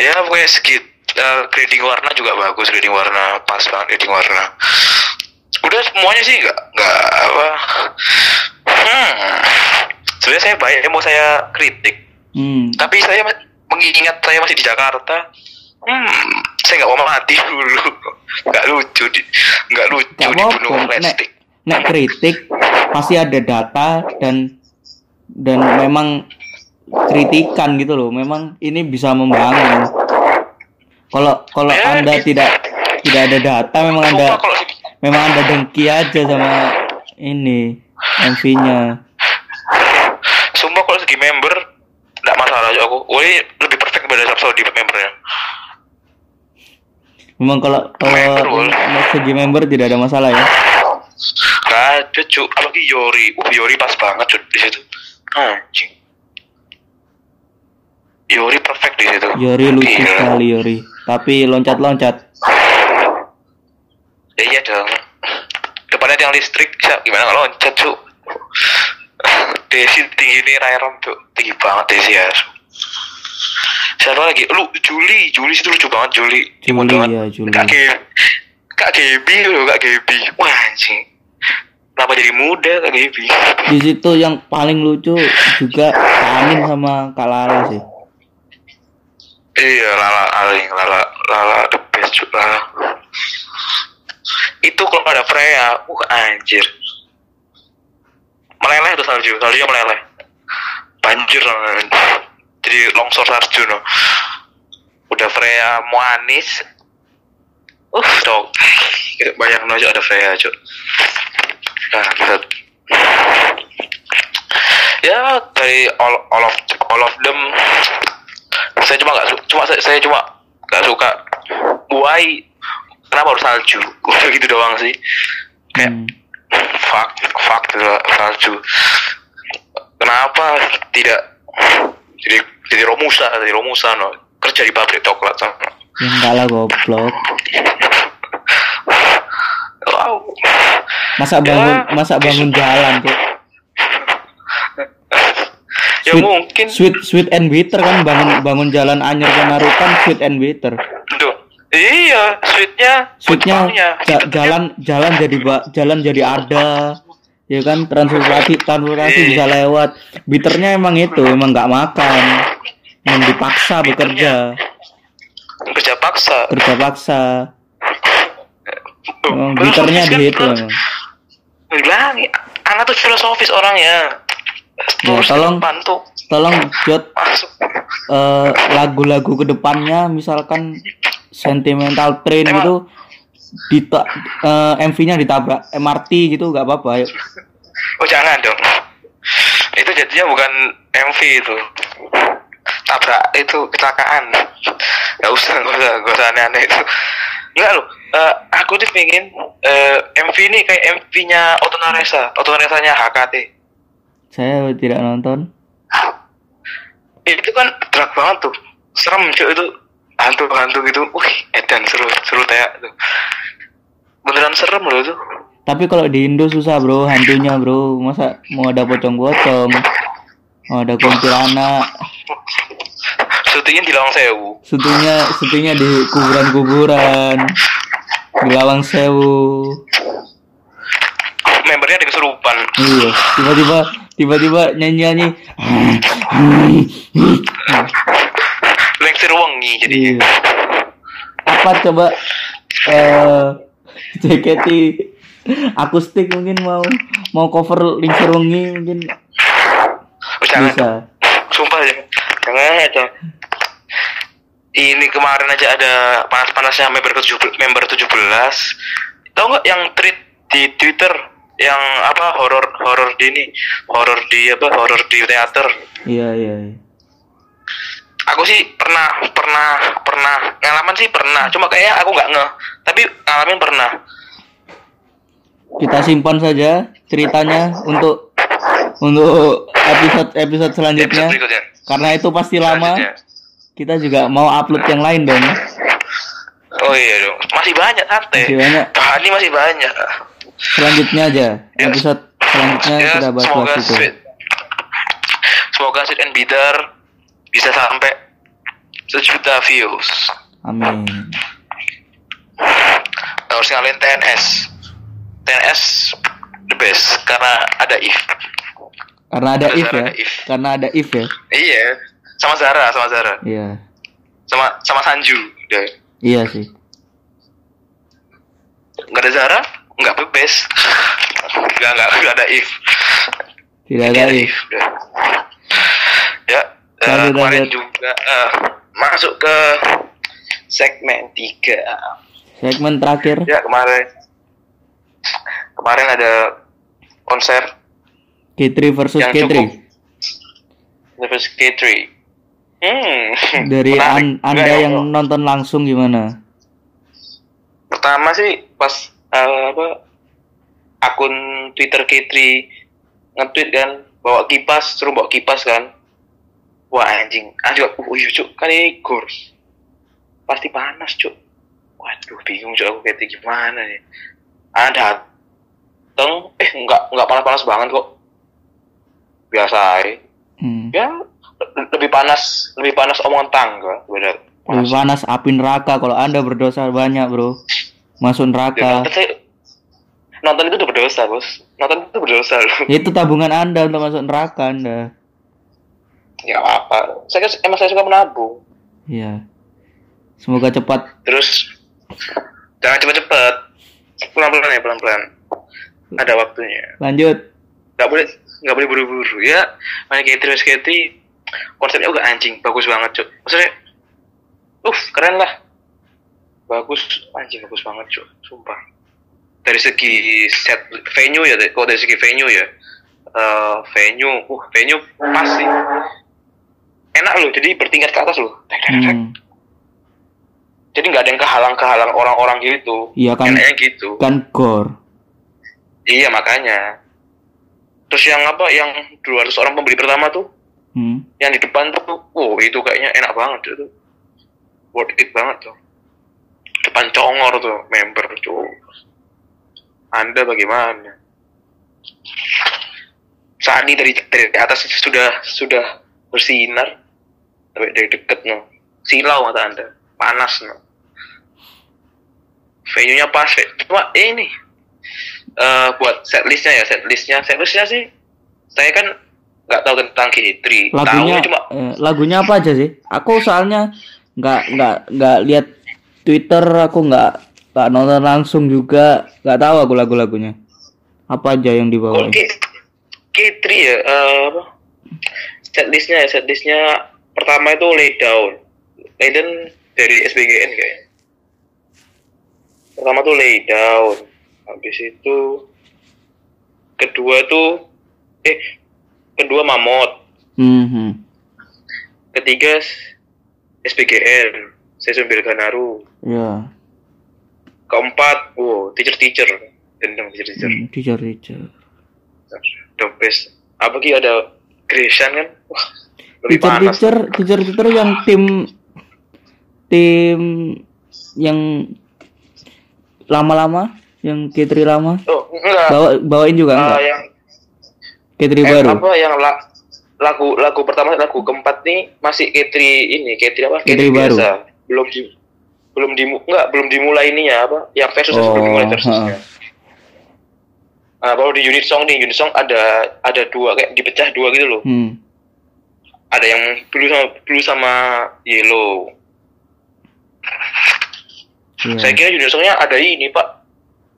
Ya pokoknya skit. Eh, grading warna juga bagus, grading warna pas banget grading warna. Udah semuanya sih nggak nggak apa. Hmm. Sebenarnya saya banyak yang mau saya kritik. hmm. tapi saya mengingat saya masih di Jakarta hmm saya nggak mau mati dulu nggak lucu di nggak lucu Gak dibunuh apa-apa nek, plastik nek kritik pasti ada data dan dan memang kritikan gitu loh. Memang ini bisa membangun. Kalau kalau Ya, anda tidak tidak ada data memang anda memang anda dengki aja sama ini MV-nya sumpah kalau segi member nggak masalah aja aku. Woi lebih perfect daripada Rhapsody membernya. Memang kalau kalau Member, segi member tidak ada masalah ya. Nggak ada apalagi Yori. Uh Yori pas banget cu di situ. Anjing Yori perfect di situ Yori lucu Gila. sekali Yori tapi loncat-loncat Ya iya dong. Depannya tiang listrik, bisa gimana nggak loncat cu? Desi tinggi nih Rairon tuh tinggi banget Desi ya. Siapa lagi? Lu Juli, Juli itu lucu banget Juli. Juli, ya, Juli. Kak Gebi, Kak Gebi loh Kak Gebi. Wah anjing. Kenapa jadi muda Kak Gebi? di situ yang paling lucu juga Amin sama Kak Lala sih Iya, Lala Aling, Lala, Lala the best Lala. Itu kalau ada Freya, uh anjir. Meleleh tuh salju, saljunya meleleh. Banjir. Jadi longsor salju no. Udah Freya Moanis. Uh. Kayak bayang aja ada Freya, cok. Nah, lihat. Ya, dari all, all of all of them saya cuma nggak cuma saya, saya cuma nggak suka why kenapa harus salju? Udah gitu doang sih. Kayak Hmm. fuck fuck gitu salju. Kenapa tidak jadi jadi romusa jadi romusa no. Kerja di pabrik coklat sama. Ya enggak lah goblok. Wow. Masa bangun Ya, masa bangun jalan tuh ya Sweet- mungkin. sweet sweet and bitter kan bangun bangun jalan anyar ke sweet and bitter. Tuh iya sweetnya sweetnya ja- jalan jalan jadi jalan jadi ada ya kan? Transportasi transportasi Iya. bisa lewat. Bitternya emang itu emang nggak makan. Yang dipaksa bekerja. Kerja paksa. Kerja paksa. Emang bitternya kan, di itu emang. bilang anak tuh filosofis orangnya ke tolong. depan tuh tolong jot masuk eh, lagu-lagu ke depannya misalkan sentimental train Emang- gitu dita eh, MV-nya ditabrak MRT gitu nggak apa-apa ya. oh jangan dong itu jadinya bukan MV itu tabrak itu kecelakaan nggak usah nggak usah nggak usah aneh-aneh itu Enggak loh, eh, aku tuh pengen eh, MV ini kayak MV-nya Otonaresa, Otonaresanya HKT. Saya tidak nonton. Itu kan drag banget tuh. Serem cuy itu. Hantu-hantu gitu. Wih edan seru seru kayak tuh beneran serem loh itu. Tapi kalau di Indo susah bro hantunya bro. Masa mau ada pocong-pocong? Mau ada kuntilanak syutingnya di Lawang Sewu. Syutingnya syutingnya di kuburan-kuburan. Di Lawang Sewu. Membernya ada kesurupan. Iya tiba-tiba tiba-tiba nyanyi-nyanyi. Lengsir wengi jadinya. Iya. Apa coba eh JKT akustik mungkin mau mau cover Lingsir Wengi mungkin. Oh, jangan. Bisa. Sumpah ya jangan aja. Ini kemarin aja ada panas-panasnya member ke member 17 tahu nggak yang tweet di Twitter yang apa horor horor di ini horor di apa horor di teater. Iya iya iya. aku sih pernah pernah pernah. Ngalaman sih pernah cuma kayak aku nggak nge tapi ngalamin pernah. Kita simpan saja ceritanya untuk untuk episode episode selanjutnya. Episode berikutnya. Karena itu pasti lama. Kita juga mau upload yang lain dong oh iya dong. Masih banyak santai. Masih banyak. bahan ini masih banyak selanjutnya aja Ya. episode selanjutnya ya kita bahas semoga itu sweet. Semoga sweet and bitter bisa sampai sejuta views. Amin. Harus ngalahin TNS TNS the best karena ada if. Karena ada if ya? if. karena ada if ya? Iya sama Zara sama Zara. Iya. Sama sama Sanju udah iya sih. Nggak ada Zara nggak best. Nggak nggak nggak ada if. Tidak ada if. ya Lanjut, kemarin juga eh, masuk ke segmen tiga. Segmen terakhir. Ya kemarin. Kemarin ada konser K3 versus yang K3 cukup. Nervous K3 hmm. Dari menarik. an- anda Enggak, yang nonton langsung gimana? Pertama sih pas eh, apa akun Twitter K3 nge-tweet kan bawa kipas suruh bawa kipas kan. Wah anjing. Anjing aku oh iya cuk. Kan ini gors pasti panas cuk. Waduh bingung cuk aku K3 gimana nih. Ada dateng. Eh nggak nggak panas-panas banget kok. Biasa aja. Hmm. ya le- lebih panas lebih panas omongan tangga beda. Lebih panas api neraka kalau anda berdosa banyak bro masuk Ya, neraka nonton, saya- nonton itu udah berdosa bos. Nonton itu berdosa loh. Itu tabungan anda untuk masuk neraka anda. Ya apa saya kan- emang saya suka menabung. Iya. Semoga cepat. Terus jangan cepet-cepet pelan-pelan ya pelan-pelan. Ada waktunya. Lanjut. Nggak boleh nggak boleh buru-buru. Ya main kayak terus kayak konsepnya juga anjing. Bagus banget cuk. Maksudnya uh keren lah bagus. Anjing bagus banget cuk. Sumpah. Dari segi set venue ya kok dari segi venue ya? Eh venue. Uh venue pas sih. Enak loh jadi bertingkat ke atas loh. Hmm. jadi nggak ada yang kehalang-kehalang orang-orang gitu. Iya kan. enaknya gitu. kan gore iya makanya. Terus yang apa? Yang 200 orang pembeli pertama tuh? Hmm. yang di depan tuh wow itu kayaknya enak banget itu worth it banget tuh depan congor tuh member tuh anda bagaimana? Saat ini dari dari atas sudah sudah bersinar. Tapi dari deket no silau mata anda. Panas no. Venue nya pas cuma ini. Eh buat setlistnya ya setlistnya. Setlistnya sih saya kan nggak tahu tentang K3 lagunya Tahunya cuma eh, lagunya apa aja sih? Aku soalnya nggak nggak nggak lihat Twitter aku nggak nggak nonton langsung juga. Nggak tahu aku lagu-lagunya. Apa aja yang dibawa? Oke. K3 ya apa? Setlistnya ya setlistnya pertama itu lay down. Lay down dari SBGN kayaknya. Pertama tuh lay down habis itu kedua tuh eh kedua mamot Mhm. ketiga SBGN Season Ganaru Ya. keempat wow teacher teacher dendam teacher teacher Hmm, Teacher teacher. the best. Apa ki ada Grecian kan? Wah lebih Teacher panas. teacher teacher teacher yang tim tim yang lama-lama yang K3 lama. Oh enggak. Bawa bawain juga Ah, enggak? yang K3 eh, baru. apa yang la, lagu lagu pertama lagu keempat nih masih K3 ini K3 apa? K3 baru. biasa. Belum belum di enggak belum dimulai ini ya apa yang versus Oh, belum dimulai versusnya. Nah, baru di unit song nih, unit song ada ada dua kayak dipecah dua gitu loh. hmm. Ada yang blue sama blue sama yellow. Iya. Saya kira unit songnya ada ini pak.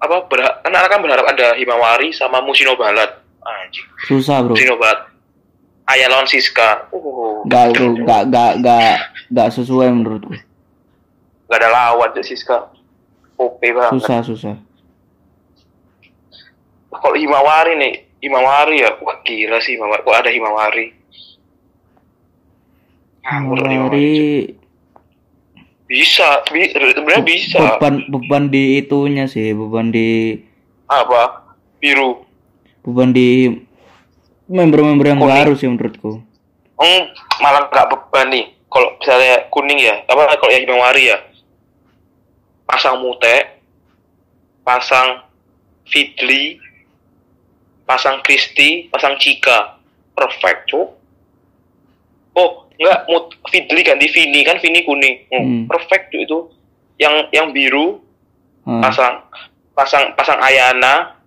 Apa berharap, kan anak kan berharap ada Himawari sama Musino Balat. Anjing. susah bro Musino Balat. Ayah lawan Siska. Oh, nggak bro nggak nggak nggak nggak sesuai menurutku Gak ada lawan tuh Siska. OP banget. susah susah Kalau Himawari nih, Himawari ya, wah gila sih Himawari. Kok ada Himawari? Ngawur Himawari. Bisa, bi sebenarnya bisa. beban beban di itunya sih beban di Apa? Biru. beban di member-member yang Kuning. baru sih menurutku Hmm, malah nggak beban nih. Kalau misalnya kuning ya, apa kalau yang Himawari ya, pasang Mute, pasang Fidli, pasang Kristi, pasang Cika, perfect cuk. Oh, enggak, Mut Fidli ganti Vini kan Vini kuning, Hmm, Hmm. perfect cuk itu. Yang yang biru Ah, pasang pasang pasang Ayana,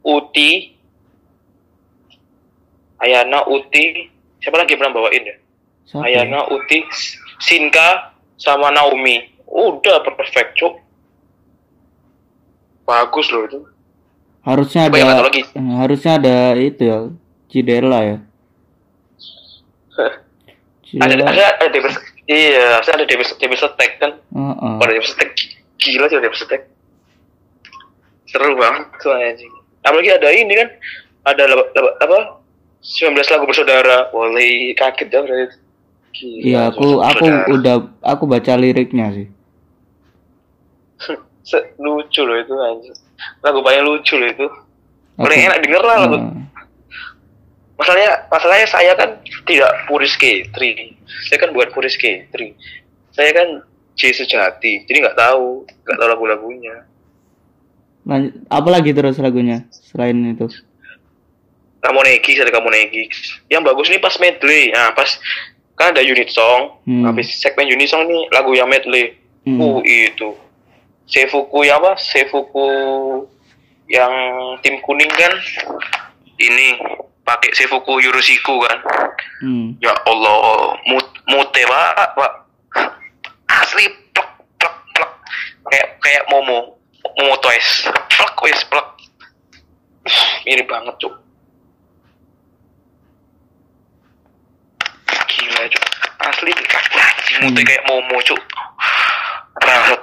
Uti, Ayana, Uti, siapa lagi yang pernah bawain ya? siapa ya? Ayana, Uti, Sinka, sama Naomi. Udah perfect, cuk. Bagus loh itu. harusnya Coba yang ada lagi. harusnya ada itu ya Cidela ya Ada Cidela ada ada Davis. Iya, harusnya ada Davis Davis Attack kan. Heeh. Kalau Davis Attack gila sih Davis Attack. Seru banget soalnya anjing. Apalagi ada ini kan. Ada laba- laba- apa? 19 lagu bersaudara. Boleh kaget berarti. Gila, Iya, aku 19 aku bersaudara. udah aku baca liriknya sih. Se- lucu loh itu anjing. Lagu paling lucu loh itu. Paling Aku- enak denger lah lagu. Heeh. Masalahnya, masalahnya saya kan tidak puris K3. Saya kan bukan puris K3. Saya kan J sejati. Jadi nggak tahu, nggak tahu lagu-lagunya. Lanjut, apa lagi terus lagunya selain itu? Kamonegi, ada Kamonegi. Yang bagus nih pas medley. Nah, pas kan ada unit song. Hmm. Habis segmen unit song nih lagu yang medley. Hmm. Uh, itu. Seifuku ya apa? Seifuku yang tim kuning kan ini pakai Seifuku Yoroshiku kan. Hmm. Ya Allah, mut, mute pak, pak. Asli plek plek plek. Kayak kayak Momo, Momo Toys. Plek wes plek. Mirip banget cuk. Gila cuk. Asli anjing mute Hmm. kayak Momo cuk. Banget,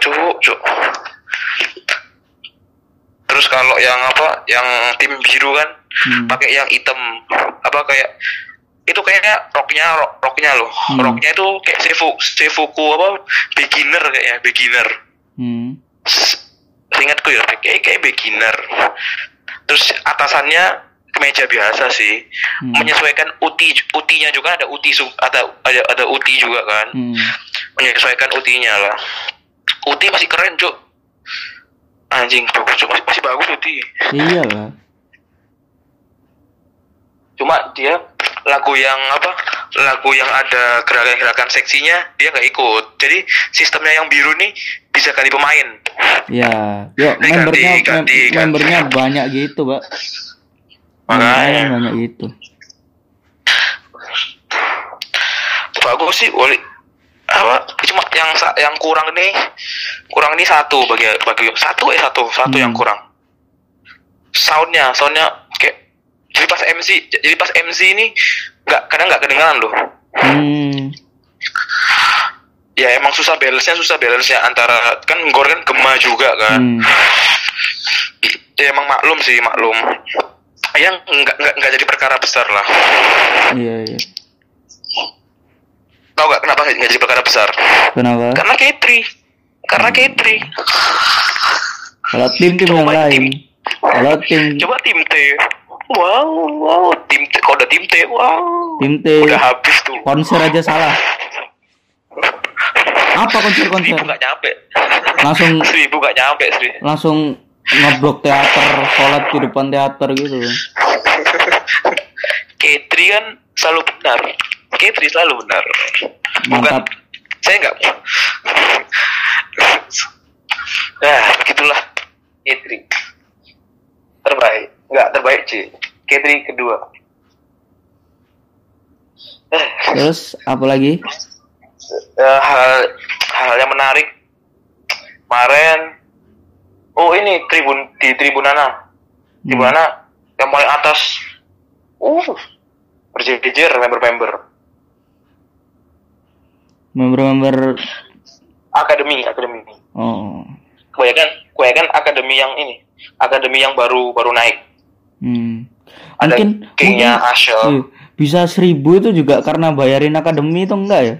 cuk cuk. Terus kalau yang apa, yang tim biru kan, Hmm. pakai yang hitam apa kayak itu kayaknya roknya rok, roknya loh Hmm. roknya itu kayak sefu sefuku apa beginner kayaknya beginner Hmm. Seingatku ya kayak kayak beginner terus atasannya kemeja biasa sih Hmm. menyesuaikan uti utinya juga ada uti ada ada ada uti juga kan Hmm. menyesuaikan utinya lah uti masih keren cuk anjing bagus cuk masih, masih bagus uti Iyalah. cuma dia lagu yang apa lagu yang ada gerakan-gerakan seksinya dia nggak ikut jadi sistemnya yang biru nih bisa ganti pemain Ya, yuk Ganti, membernya ganti, mem- ganti. membernya banyak gitu, Pak. Makanya. Banyak gitu. bagus sih wali apa cuma yang yang kurang nih kurang nih satu bagi bagi satu eh satu satu Hmm. yang kurang soundnya soundnya kayak jadi pas MC jadi pas MC ini nggak kadang nggak kedengaran loh Hmm. ya emang susah balance-nya susah balance-nya antara kan gor kan gema juga kan Hmm. ya emang maklum sih maklum yang nggak nggak nggak jadi perkara besar lah Iya, iya. Tau nggak kenapa nggak jadi perkara besar? Kenapa? karena K3 karena K3 Kalau tim-tim yang lain. Kalau tim coba tim T. Wow wow. Tim T kalau udah tim T wow. Tim T. Udah habis tuh. Konser aja salah. Apa konser-konser? seribu nggak nyampe. Langsung seribu nggak nyampe sih langsung ngeblok teater, sholat di depan teater gitu. K3 kan selalu benar K3 selalu benar. Bukan Mantap. saya nggak nah begitulah K3 terbaik. Nggak terbaik sih K3 kedua. Terus apa lagi? eh, hal hal yang menarik. Kemarin oh ini tribun di tribunana tribunana yang paling atas. Uh berjejer member-member Member-member akademi akademi oh. kebanyakan kebanyakan akademi yang ini akademi yang baru baru naik Hmm. Ada Mungkin Ashel. iya, bisa seribu itu juga karena bayarin akademi itu enggak ya?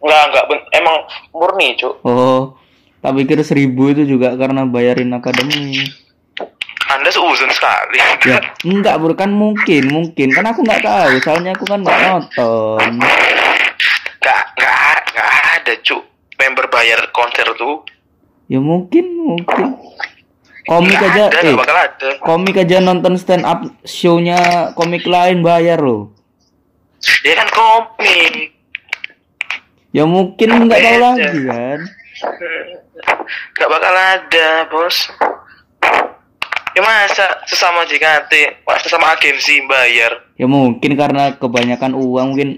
enggak enggak emang murni cuk Oh, tak pikir seribu itu juga karena bayarin akademi. anda seuzon sekali Ya, enggak bro kan mungkin, mungkin kan aku nggak tahu, soalnya aku kan nggak nonton. enggak enggak enggak ada cuk member bayar konser tuh Ya mungkin, mungkin. Komik Nggak aja, ada, eh, nggak bakal ada komik aja nonton stand up show-nya komik lain bayar loh. ya kan komik Ya mungkin nggak tahu lagi kan. Gak bakal ada, bos. Ya masa sesama JKT, sesama agensi bayar. Ya mungkin karena kebanyakan uang mungkin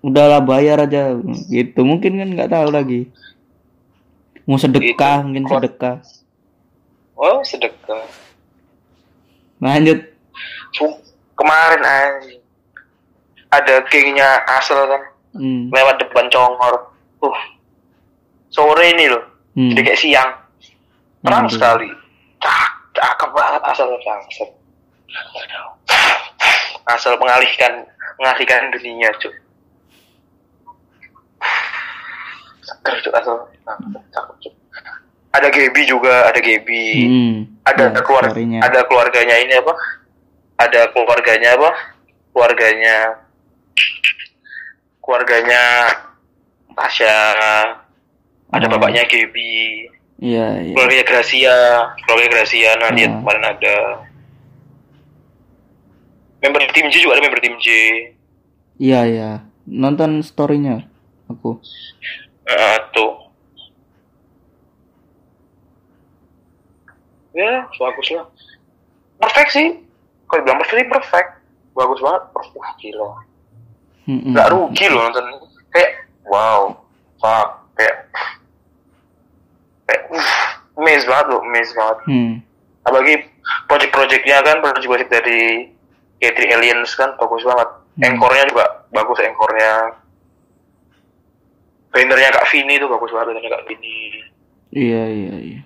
udahlah bayar aja gitu. Mungkin kan nggak tahu lagi. Mau sedekah Gitu. mungkin sedekah. Oh, sedekah. Lanjut. Kemarin anjing. Ada gengnya asal kan Hmm. lewat depan congor. Uh. Sore ini loh. Hmm. Jadi kayak siang. Terang Aduh. sekali. Cak, cakep banget asal bangsat. Asal mengalihkan mengalihkan dunia, cuk. Seger, cuk, asal. Cakep, cuk. Ada Gebi juga, ada Gebi. Hmm. Ada Ya, keluarga, story-nya. ada keluarganya ini apa? Ada keluarganya apa? Keluarganya keluarganya Tasya. Ada Oh. bapaknya Gebi. Iya, iya. keluarga Gracia keluarga Gracia nanti Hmm. kemarin ada member tim J juga ada member tim J Iya, iya. Nonton story-nya aku. Tuh ya bagus lah. Perfect sih. Kalau bilang perfect perfect. Bagus banget. Wah gila. Hmm, nggak rugi loh nonton. Kayak wow. Fuck. Kayak kayak uh, amazed banget loh amazed banget. Hmm. apalagi project-projectnya kan project-project dari K3 Aliens kan bagus banget. Hmm. engkornya juga bagus engkornya bannernya Kak Vini tuh bagus banget bannernya Kak Vini Iya, iya, iya.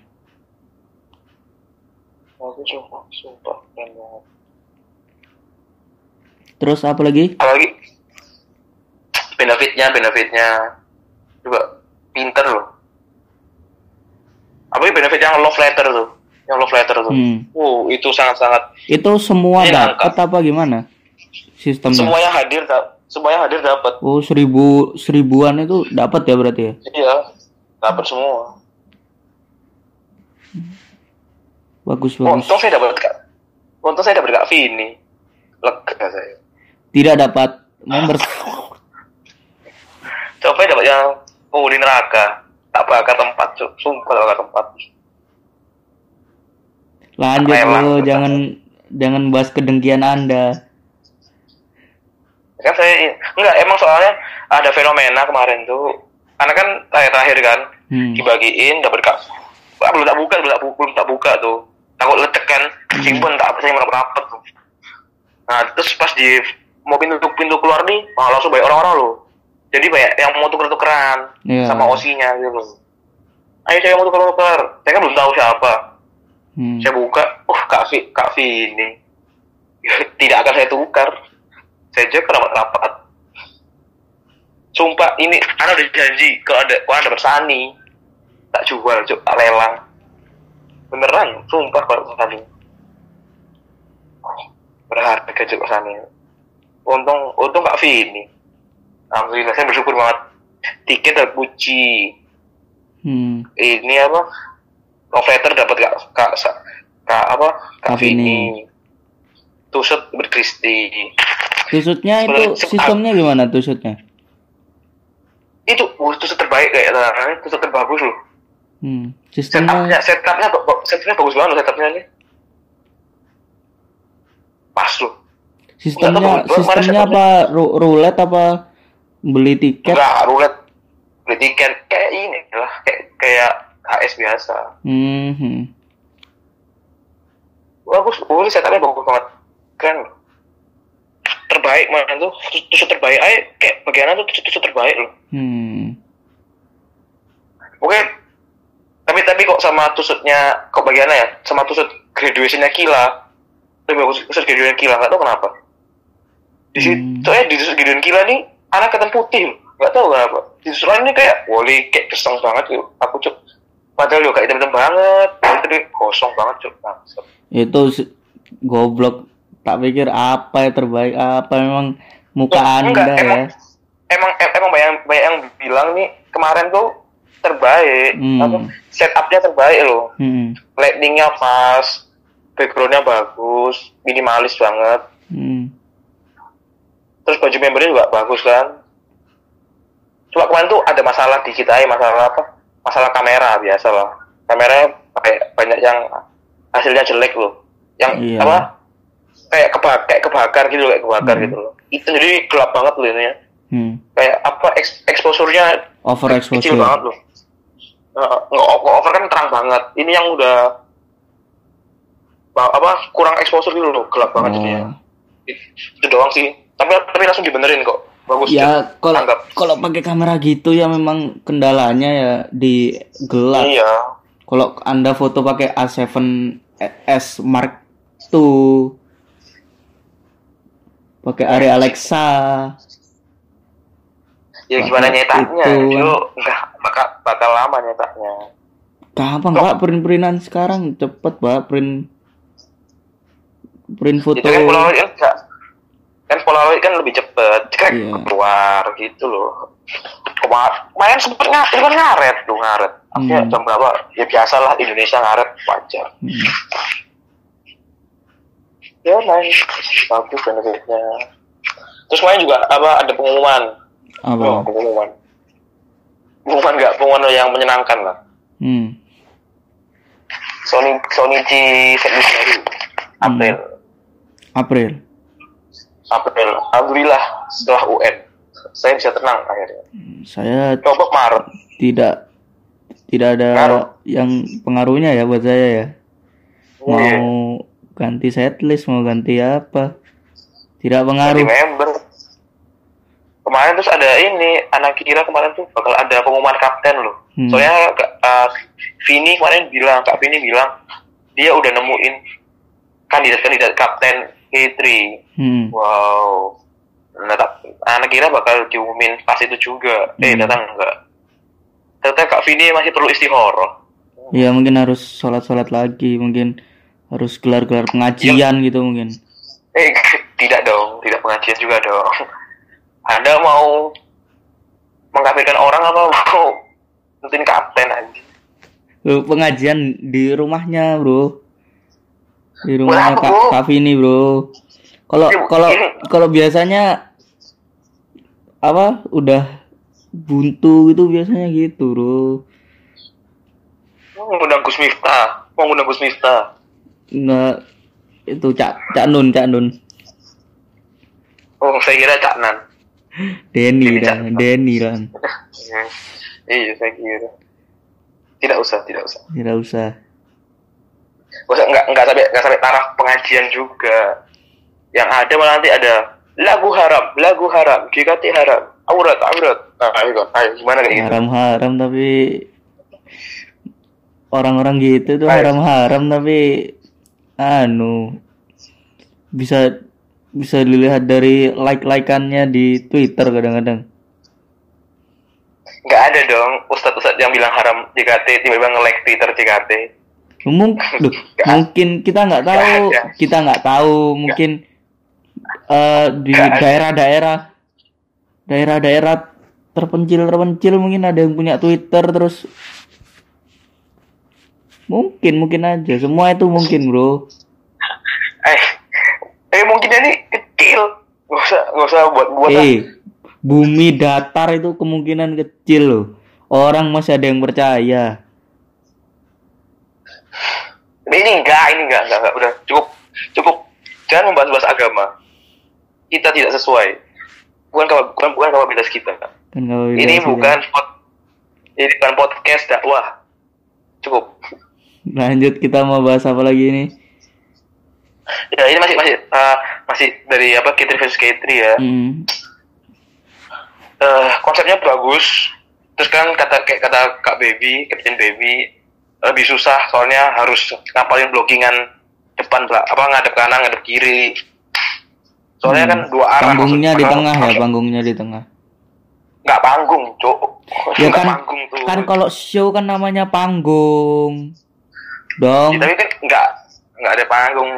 bagus sumpah sumpah keren banget Terus apa lagi? apalagi benefitnya benefitnya juga pinter loh apalagi benefit yang love letter tuh yang love letter tuh Hmm. wow itu sangat-sangat Itu semua dapat apa gimana? Sistemnya? semuanya hadir tak semuanya hadir dapat Oh, seribu seribuan itu dapat ya berarti ya? iya dapat semua Bagus, bagus. Untung saya dapat kak. Untung saya dapat kak Vini. Lega saya. Tidak dapat members. Coba dapat yang penghuni neraka. Tak bakal tempat, cuk. Sumpah tak bakal tempat. Lanjut bro, betul. jangan jangan bahas kedengkian Anda. Kan saya enggak emang soalnya ada fenomena kemarin tuh. Karena kan terakhir-terakhir kan Hmm. dibagiin dapat kak. Belum tak buka, belum tak buka, belum tak buka tuh. Takut lecek kan. Hmm. Simpen tak saya mau rapat tuh. Nah, terus pas di mau pintu pintu keluar nih, oh, langsung banyak orang-orang loh. Jadi banyak yang mau tuker-tukeran Iya. sama osinya gitu. Ayo saya mau tuker-tuker. Saya kan belum tahu siapa. Hmm. Saya buka, uh Kak Vi, Kak Vi ini. Tidak akan saya tukar. Saya jaga rapat-rapat. Sumpah ini, Anda udah janji kalau ada, kalau anda bersani, tak jual, cuk, tak lelang. Beneran, sumpah kalau bersani. Berharga cuk bersani. Untung, untung Kak Vi ini. Alhamdulillah, saya bersyukur banget. Tiket terpuji. Hmm. Ini apa? Operator dapat kak, kak, kak apa? Kak Vini. Vini. Tusut berkristi. Tusutnya itu sistemnya gimana tusutnya? Itu, uh, tusut terbaik kayak tusut terbagus loh. Hmm. Setupnya, Sistemnya setupnya, ba- setupnya bagus banget loh setupnya ini. Pas loh. sistemnya Nggak tahu, kemarin sistemnya setupnya- apa ru- roulette apa beli tiket? Enggak, roulette. Beli tiket kayak ini lah, kayak kayak HS biasa. Hmm. hmm. Bagus, bagus setupnya bagus banget. Keren loh. Terbaik mana tuh, tus- tusuk terbaik aja kayak bagiannya tuh tusuk, tusuk terbaik loh. Hmm. Oke, tapi tapi kok sama tusutnya kok bagiannya ya sama tusut graduationnya Kila lebih bagus tusut graduation Kila nggak tahu kenapa di situ Hmm. soalnya di tusut graduation Kila nih anak ketan putih nggak tahu kenapa di tusut lain ini kayak woli kayak keseng banget gitu aku cuk padahal juga hitam-hitam banget tapi kosong banget cuk. Itu goblok. Tak pikir apa yang terbaik apa memang muka Oh, enggak, Anda ya. emang, emang em- emang banyak banyak yang bilang nih kemarin tuh terbaik Hmm. apa setupnya terbaik loh Hmm. lightingnya pas, backgroundnya bagus, minimalis banget. Hmm. Terus baju membernya juga bagus kan. Cuma kemarin tuh ada masalah di kita ya, masalah apa? Masalah kamera biasa lah. Kameranya banyak yang hasilnya jelek loh. Yang Iya. apa? Kayak kebakar, kayak kebakar gitu, kayak kebakar Hmm. gitu loh. Itu jadi gelap banget loh ini ya. Hmm. Kayak apa? Eks, exposure-nya kecil Overexposure. banget loh. Nggak nggak over kan terang banget. Ini yang udah apa kurang exposure gitu loh, gelap banget jadinya. Oh. Itu doang sih. Tapi tapi langsung dibenerin kok. Bagus. Ya kalau kalau pakai kamera gitu ya memang kendalanya ya di gelap. Iya. Kalau Anda foto pakai A7S Mark II pakai area Alexa. Ya gimana nyetaknya? itu. Enggak bakal bakal lama nyetaknya. Gampang Pak print-printan sekarang cepet Pak print print foto. Itu kan Polaroid kan enggak kan Polaroid kan lebih cepet, kan Iya. keluar gitu loh. Kemar kemarin sempet nggak, itu kan ngaret tuh ngaret. Hmm. jam berapa? Ya biasalah Indonesia ngaret wajar. Hmm. Ya main. Bagus benefitnya. Terus kemarin juga apa ada pengumuman. Oh, Apa? pengumuman. Pengumuman nggak? Pengumuman yang menyenangkan lah. Hmm. Sony Sony G setlist baru April. April. April. Alhamdulillah setelah UN saya bisa tenang akhirnya. Saya coba Maret tidak tidak ada Pengaruh. yang pengaruhnya ya buat saya ya. Mau Iya. Ganti setlist mau ganti apa? Tidak pengaruh. member kemarin terus ada ini anak kira kemarin tuh bakal ada pengumuman kapten loh Hmm. soalnya uh, Vini kemarin bilang Kak Vini bilang dia udah nemuin kandidat-kandidat kapten K3 Hmm. wow nah, anak kira bakal diumumin pas itu juga eh Hmm. datang enggak ternyata Kak Vini masih perlu istihoroh Ya mungkin harus sholat-sholat lagi, mungkin harus gelar-gelar pengajian gitu mungkin. eh tidak dong tidak pengajian juga dong anda mau mengkafirkan orang apa mau nentuin kapten aja Loh, pengajian di rumahnya, Bro. Di rumahnya Kak, Vini, Bro. Kalau kalau ini- kalau biasanya apa udah buntu gitu biasanya gitu, Bro. mau ngundang Gus Miftah mau ngundang Gus Miftah Enggak itu Cak Cak Nun, Cak Nun. oh saya kira Cak Nan Denny Cak- Denny kan. iya saya kira tidak usah tidak usah Tidak usah. Usah nggak nggak sampai nggak sampai taraf pengajian juga yang ada malah nanti ada lagu haram lagu haram JKT haram aurat aurat nah ayo Gon. ayo gimana kayak gitu haram-haram tapi orang-orang gitu tuh Ayo. haram-haram tapi anu bisa bisa dilihat dari like-likeannya di Twitter kadang-kadang. nggak ada dong ustadz ustadz yang bilang haram JKT tiba-tiba nge-like Twitter JKT Mung- loh, mungkin kita nggak tahu, ada. kita nggak tahu mungkin eh, di daerah-daerah daerah-daerah terpencil terpencil mungkin ada yang punya Twitter terus mungkin mungkin aja. Semua itu mungkin bro. Eh eh mungkin ini kecil. Nggak usah nggak usah buat buat eh bumi datar itu kemungkinan kecil loh. Orang masih ada yang percaya. Ini enggak ini enggak enggak, enggak. udah cukup cukup. Jangan membahas-bahas agama. Kita tidak sesuai. Bukan bukan bukan kapabilitas kita kan ini bukan pod, ini bukan podcast dakwah. Cukup lanjut kita mau bahas apa lagi ini? Ya ini masih masih eh, masih dari apa K3 versus K3 ya. Hmm. Eh, konsepnya bagus. Terus kan kata kayak kata Kak Baby Captain Baby lebih susah soalnya harus ngapalin blockingan depan belak- apa ngadep kanan ngadep kiri. Soalnya kan dua arah Hmm. panggungnya maksud- di maksud- tengah ya panggungnya di tengah. Nggak panggung cok ya kan panggung tuh. kan kalau show kan namanya panggung dong. Ya, tapi kan nggak nggak ada panggung.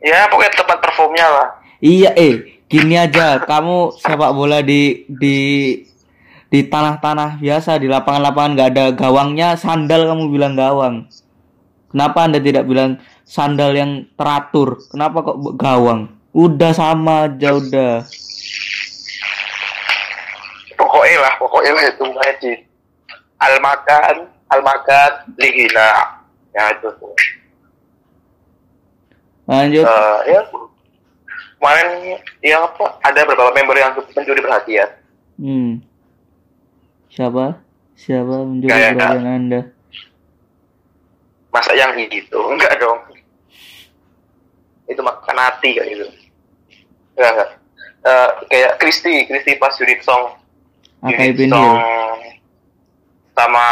Ya pokoknya tempat performnya lah. Iya eh gini aja. Kamu sepak bola di di di tanah-tanah biasa di lapangan-lapangan nggak ada gawangnya sandal kamu bilang gawang. Kenapa anda tidak bilang sandal yang teratur? Kenapa kok gawang? Udah sama aja udah. Pokoknya lah pokoknya lah itu makan al makan lihina ya itu tuh. lanjut. Eh, ya kemarin ya apa ada beberapa member yang mencuri perhatian. Hmm. Siapa? Siapa mencuri Kayak- perhatian anda? Masa yang gitu enggak dong. Itu makan hati kayak gitu. Enggak enggak Eh, kayak Kristi Kristi pas unit song. Unit song sama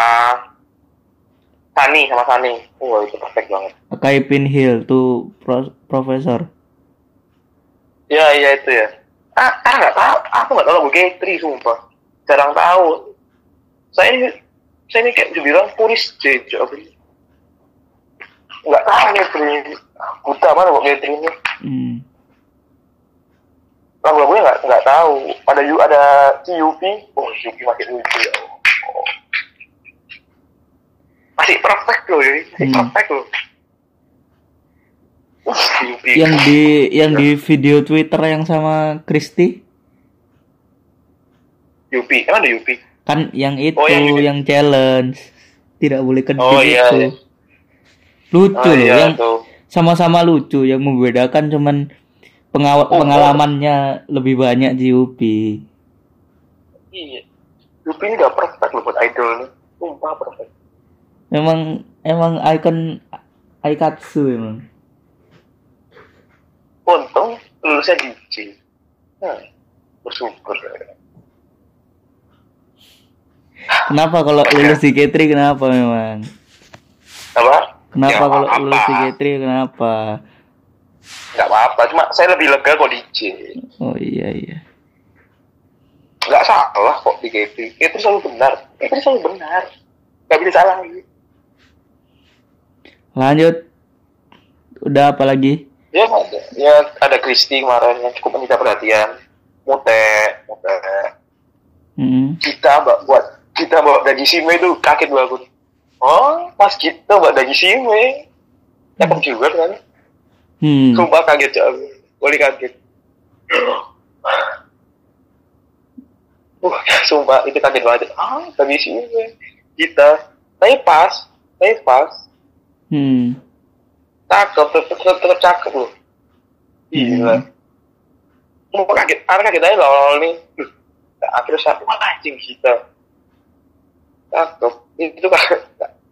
Sani sama Sani. Wah itu perfect banget. Akai Pinhill tuh pro- profesor. Ya iya itu ya. Ah ah nggak tahu. Aku nggak tahu lagu K3 sumpah. Jarang tahu. Saya ini saya ini kayak dibilang puris J apa ini nggak tahu nih Bri. buta mana kok K3 ini. Hmm. lagu-lagunya nggak nggak tahu. Ada ada CUP oh CUP masih lucu ya oh. Masih perfect loh ini masih Hmm. perfect loh. Yang di yang di video Twitter yang sama Kristi UP emang ada UP kan yang itu Oh, yang yang, ini. challenge. Tidak boleh kedip Oh, iya, itu. Iya. lucu oh loh iya yang sama-sama lucu yang membedakan cuman pengawa- Oh, pengalamannya lebih banyak di UP iya. UP ini udah perfect loh buat idol nih. Sumpah perfect memang emang ikon Aikatsu emang untung lulusnya DJ hmm, bersyukur. Kenapa kalau lulus di K3 kenapa memang? Apa? Kenapa Ya, kalau apa-apa. lulus di K3 kenapa? Nggak apa-apa cuma saya lebih lega kok DJ oh iya iya. Nggak salah kok di itu selalu benar. Itu selalu benar. Nggak bisa salah lagi lanjut. Udah apa lagi? Ya ada. Ya ada Kristi kemarin yang cukup menyita perhatian. Mute mute. Hmm. kita mbak buat kita bawa daging sime itu kaget banget aku. Oh pas kita bawa daging sime cakep juga kan? Hmm. sumpah kaget ya aku boleh kaget. Uh sumpah itu kaget banget. Ah daging sime kita tapi pas tapi pas Hmm. cakep tetep tetep, tetep cakep loh gila. Mau kaget anak kaget aja awal awal nih. Nah, akhirnya wah anjing kita cakep. Itu kan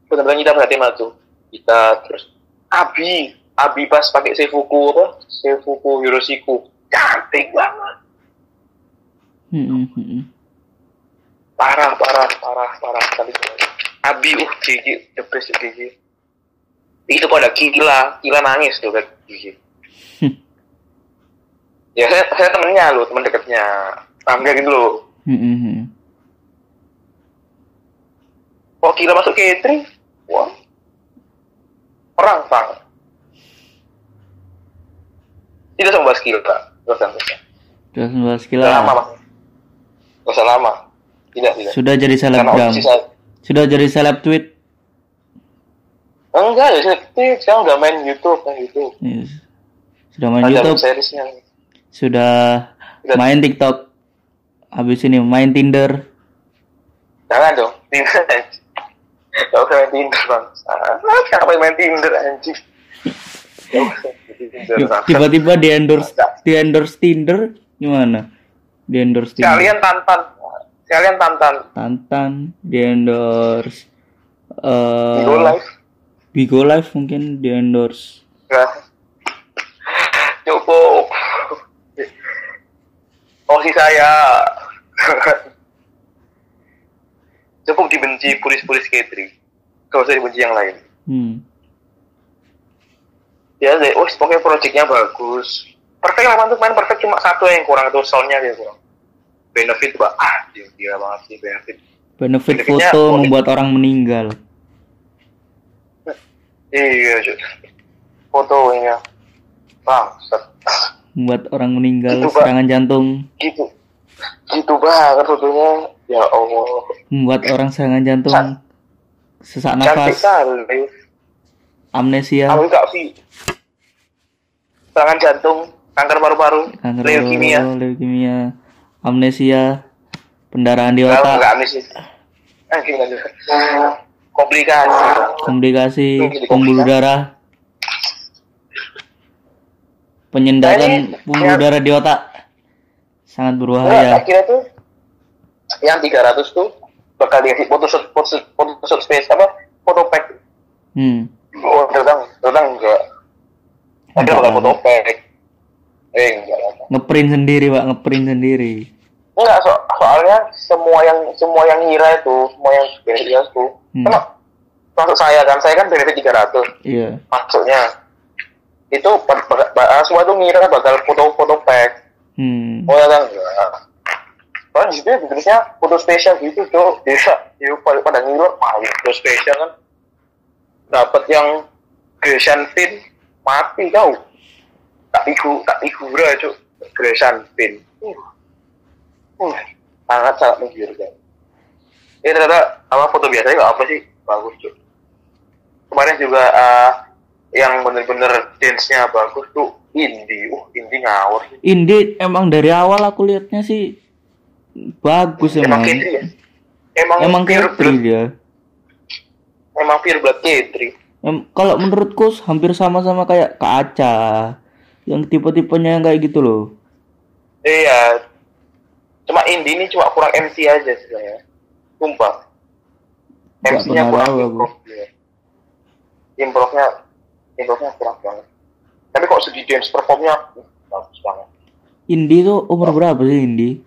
benar-benar kita perhatiin lah tuh. Kita terus Abi Abi pas pakai Seifuku apa? Seifuku Hiroshiku fanatik banget. Hmm, hmm, hmm. parah parah parah parah sekali. Abi uh Gigi the best Gigi itu pada gila gila nangis tuh kan Gigi ya saya saya temennya lo teman dekatnya tangga gitu loh. Hmm, hmm, hmm. kok gila masuk catering. Wah. Perang bang tidak sama bahas gila terus terus Terus bahas Gak lama kila. bang Gak usah lama tidak tidak Sudah jadi selebgram. Sudah jadi seleb tweet. Enggak ya saya sekarang udah main YouTube main YouTube Yes. Sudah main ada YouTube, seriesnya sudah Sudah. main TikTok. Habis ini main Tinder. Jangan dong, Tinder. Gak usah main Tinder bang. Ah, siapa yang main Tinder anjing? Tiba-tiba di endorse di endorse Tinder gimana? Di endorse Tinder. Sekalian tantan, sekalian tantan. Tantan di endorse eh Go live. Bigo Live mungkin di endorse. Cukup. Oh si saya. Cukup dibenci pulis-pulis catering. Gak usah dibenci yang lain. Hmm. ya deh, oh pokoknya proyeknya bagus perfect lah untuk main perfect cuma satu yang kurang itu soundnya dia kurang benefit pak ah dia gila banget sih benefit Benefit Benefitnya foto membuat orang meninggal. Iya cuy fotonya bangsat Membuat orang meninggal Itu, Pak. serangan jantung. gitu gitu banget fotonya ya allah Membuat orang serangan jantung. Can- Sesak nafas. Amnesia. aku gak sih serangan jantung kanker paru-paru leukemia leukemia, amnesia, pendarahan di otak, nggak amis sih anjing aja komplikasi. Komplikasi, pembuluh darah, penyendaran Nah, pembuluh darah di otak, sangat berbahaya. akhirnya tuh yang 300 tuh bakal dikasih foto shoot, foto shoot, foto shoot space apa? Foto pack. Hmm. oh datang datang enggak? Enggak bakal foto pack. Eh enggak Ngeprint sendiri pak, ngeprint sendiri. Enggak so, soalnya semua yang semua yang ngira itu semua yang ya itu Hmm. kan masuk saya kan saya kan benefit 300 Iya. masuknya itu ba- semua tuh ngira bakal foto-foto pack Hmm. Oh ya kan enggak. Kan di situ tulisnya foto spesial gitu tuh. Bisa, ya pada wah ya, foto spesial kan. Dapat yang Grecian Pin mati kau. Tak figu, tak figura cuk. Grecian Pin. Uh. Uh, sangat sangat menggiurkan. Ini ternyata apa foto biasanya nggak apa sih bagus cuk. Kemarin juga eh, yang bener-bener dance-nya bagus tuh indie, uh indie ngawur sih. Indie emang dari awal aku liatnya sih bagus Emang emang. Ketri ya? Emang, Emang pure blood, dia. emang pure blood Ketri. Em, kalau menurutku hampir sama-sama kayak Kak Aca yang tipe-tipenya yang kayak gitu loh. Iya. Cuma indie ini cuma kurang MC aja sebenarnya. Sumpah. MC-nya kurang improve dia. Improve-nya improve-nya kurang banget. Tapi kok segi dance performnya uh, bagus banget. Indie tuh umur berapa sih Indie?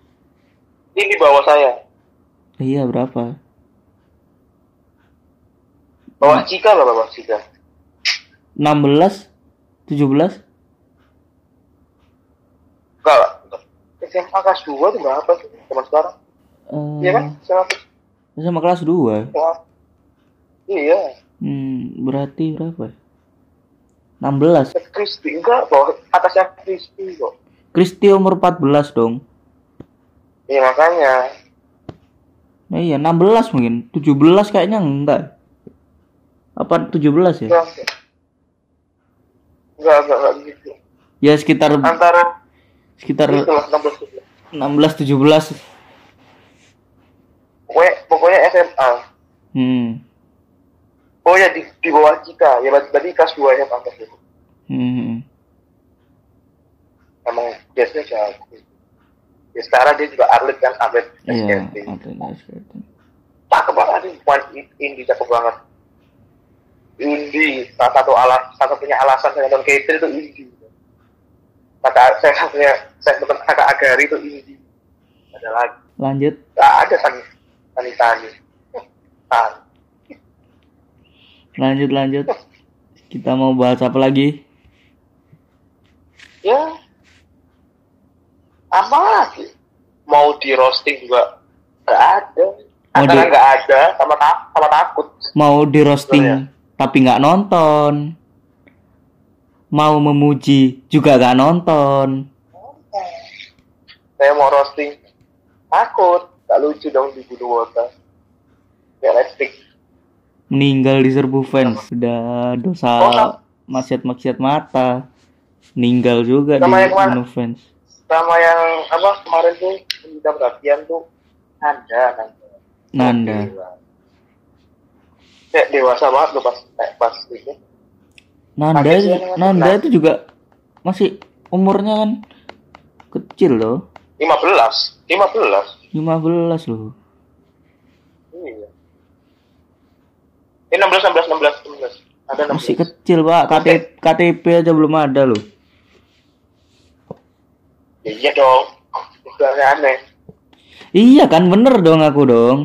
Ini di bawah saya. Iya berapa? Bawah Cika lah bawah Cika. 16? 17? Enggak lah. SMA kelas 2 tuh berapa sih teman sekarang? Eh, Iya kan? SMA sama kelas 2. kelas Iya. Hmm, berarti berapa? 16. Crispy enggak bawah atasnya crispy kok. Kristi umur 14 dong. Iya makanya. Nah, iya 16 mungkin. 17 kayaknya enggak. Apa 17 ya? Enggak. Enggak, enggak, enggak gitu. Ya sekitar Antara sekitar itu lah 16 gitu. 16 17. Pokoknya, pokoknya SMA. Hmm. Oh ya di, di bawah kita. Ya berarti, kelas 2 SMA kelas dua. Hmm. Emang biasanya jago. Ya sekarang dia juga atlet kan, atlet Iya, atlet SKT. Cakep banget nih, Wan Indi cakep banget. Indi, salah satu alas, salah satunya alasan saya nonton Kater itu Indi. Kata saya saya saya kata agari itu indie ada lagi. Lanjut. Nggak ada tani tani tani. Lanjut lanjut. Kita mau bahas apa lagi? Ya. Apa lagi? Mau di roasting juga nggak ada. Mau antara di- nggak ada sama ta- sama takut. Mau di roasting Betul tapi nggak nonton mau memuji juga nggak nonton. Saya mau roasting. Takut. Nggak lucu dong wota ya let's stick meninggal di serbu fans. Sudah dosa Oh, sama- maksiat maksiat mata. Meninggal juga Sama di bunuh fans. Sama yang apa kemarin tuh minta perhatian tuh Nanda Nanda. Nanda. Kayak dewasa banget loh pas kayak pas itu Nanda Nanda itu juga masih umurnya kan kecil loh. 15 15 15 loh. Iya. Ini 16 16 16 16 ada 16 masih kecil pak. KTP, KTP aja belum ada loh. Ya, iya dong. Udah aneh. Iya kan bener dong aku dong.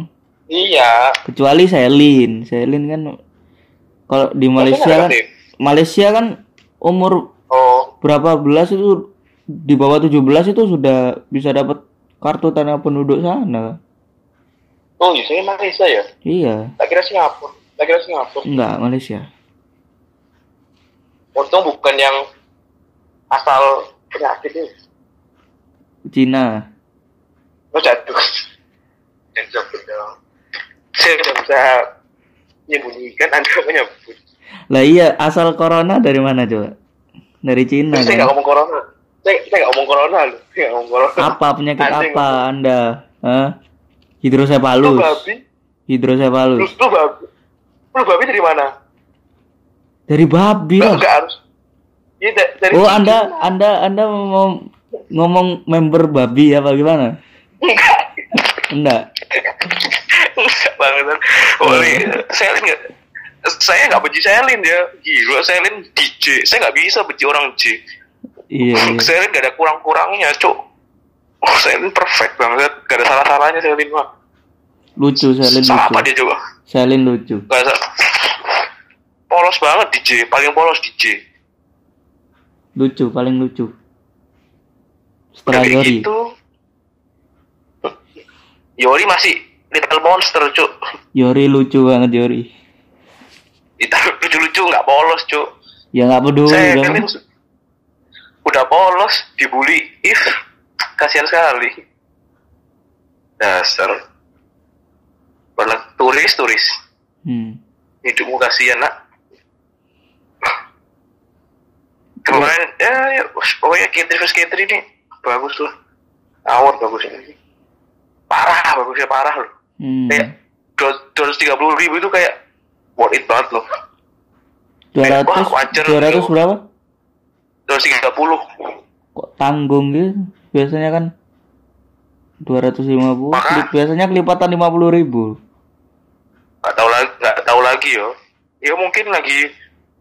Iya. Kecuali Selin. Selin kan kalau di Malaysia kan. Malaysia kan umur oh. berapa? Belas itu di bawah 17 itu sudah bisa dapat kartu tanda penduduk sana. Oh iya saya Malaysia ya? Iya. Tak kira Singapura. Tak kira Singapura. Enggak Malaysia. Untung bukan yang asal penyakit itu Cina. Lo jatuh. Sebut dong saya udah bisa menyembunyikan anda menyebut lah iya asal corona dari mana coba? Dari Cina saya nggak kan? ngomong corona. Saya saya nggak ngomong corona saya nggak ngomong corona. Apa penyakit Anjing. apa anda? Hah? lu hidrosepalus babi. Lu hidrosepalus lu babi. Lu babi dari mana? Dari babi Nggak, lah nggak harus. Iya, da- dari oh sini. anda anda anda mau ngomong member babi apa gimana? Enggak. Enggak. Enggak banget oh iya. Selin nggak saya nggak benci Selin ya. Gila Selin DJ saya nggak bisa benci orang J. Iya, iya. Selin gak ada kurang-kurangnya cuk. Oh Selin perfect banget. Gak ada salah-salahnya Selin mah lucu Selin sama apa lucu. dia coba? Selin lucu. Gak ada polos banget DJ paling polos DJ lucu paling lucu. Setelah Yori gitu. Yori masih little monster cuk. Yori lucu banget Yori kita lucu-lucu nggak polos cuk. Ya nggak peduli saya dong kan udah polos dibully. If kasihan sekali. Dasar. Padahal turis turis. Hmm. hidupmu kasihan nak. Kemarin ya, ya pokoknya Kitri vs Kitri ini bagus lah. Award bagus ini. Parah bagusnya parah loh. Hmm. kayak dua ratus tiga puluh ribu itu kayak worth it banget loh. 200 Wah, wajar 200 tuh. berapa? Dua ratus tiga puluh. Kok tanggung gitu? Biasanya kan 250 Maka- biasanya kelipatan 50 ribu. Nggak tahu lagi nggak tahu lagi yo. Ya mungkin lagi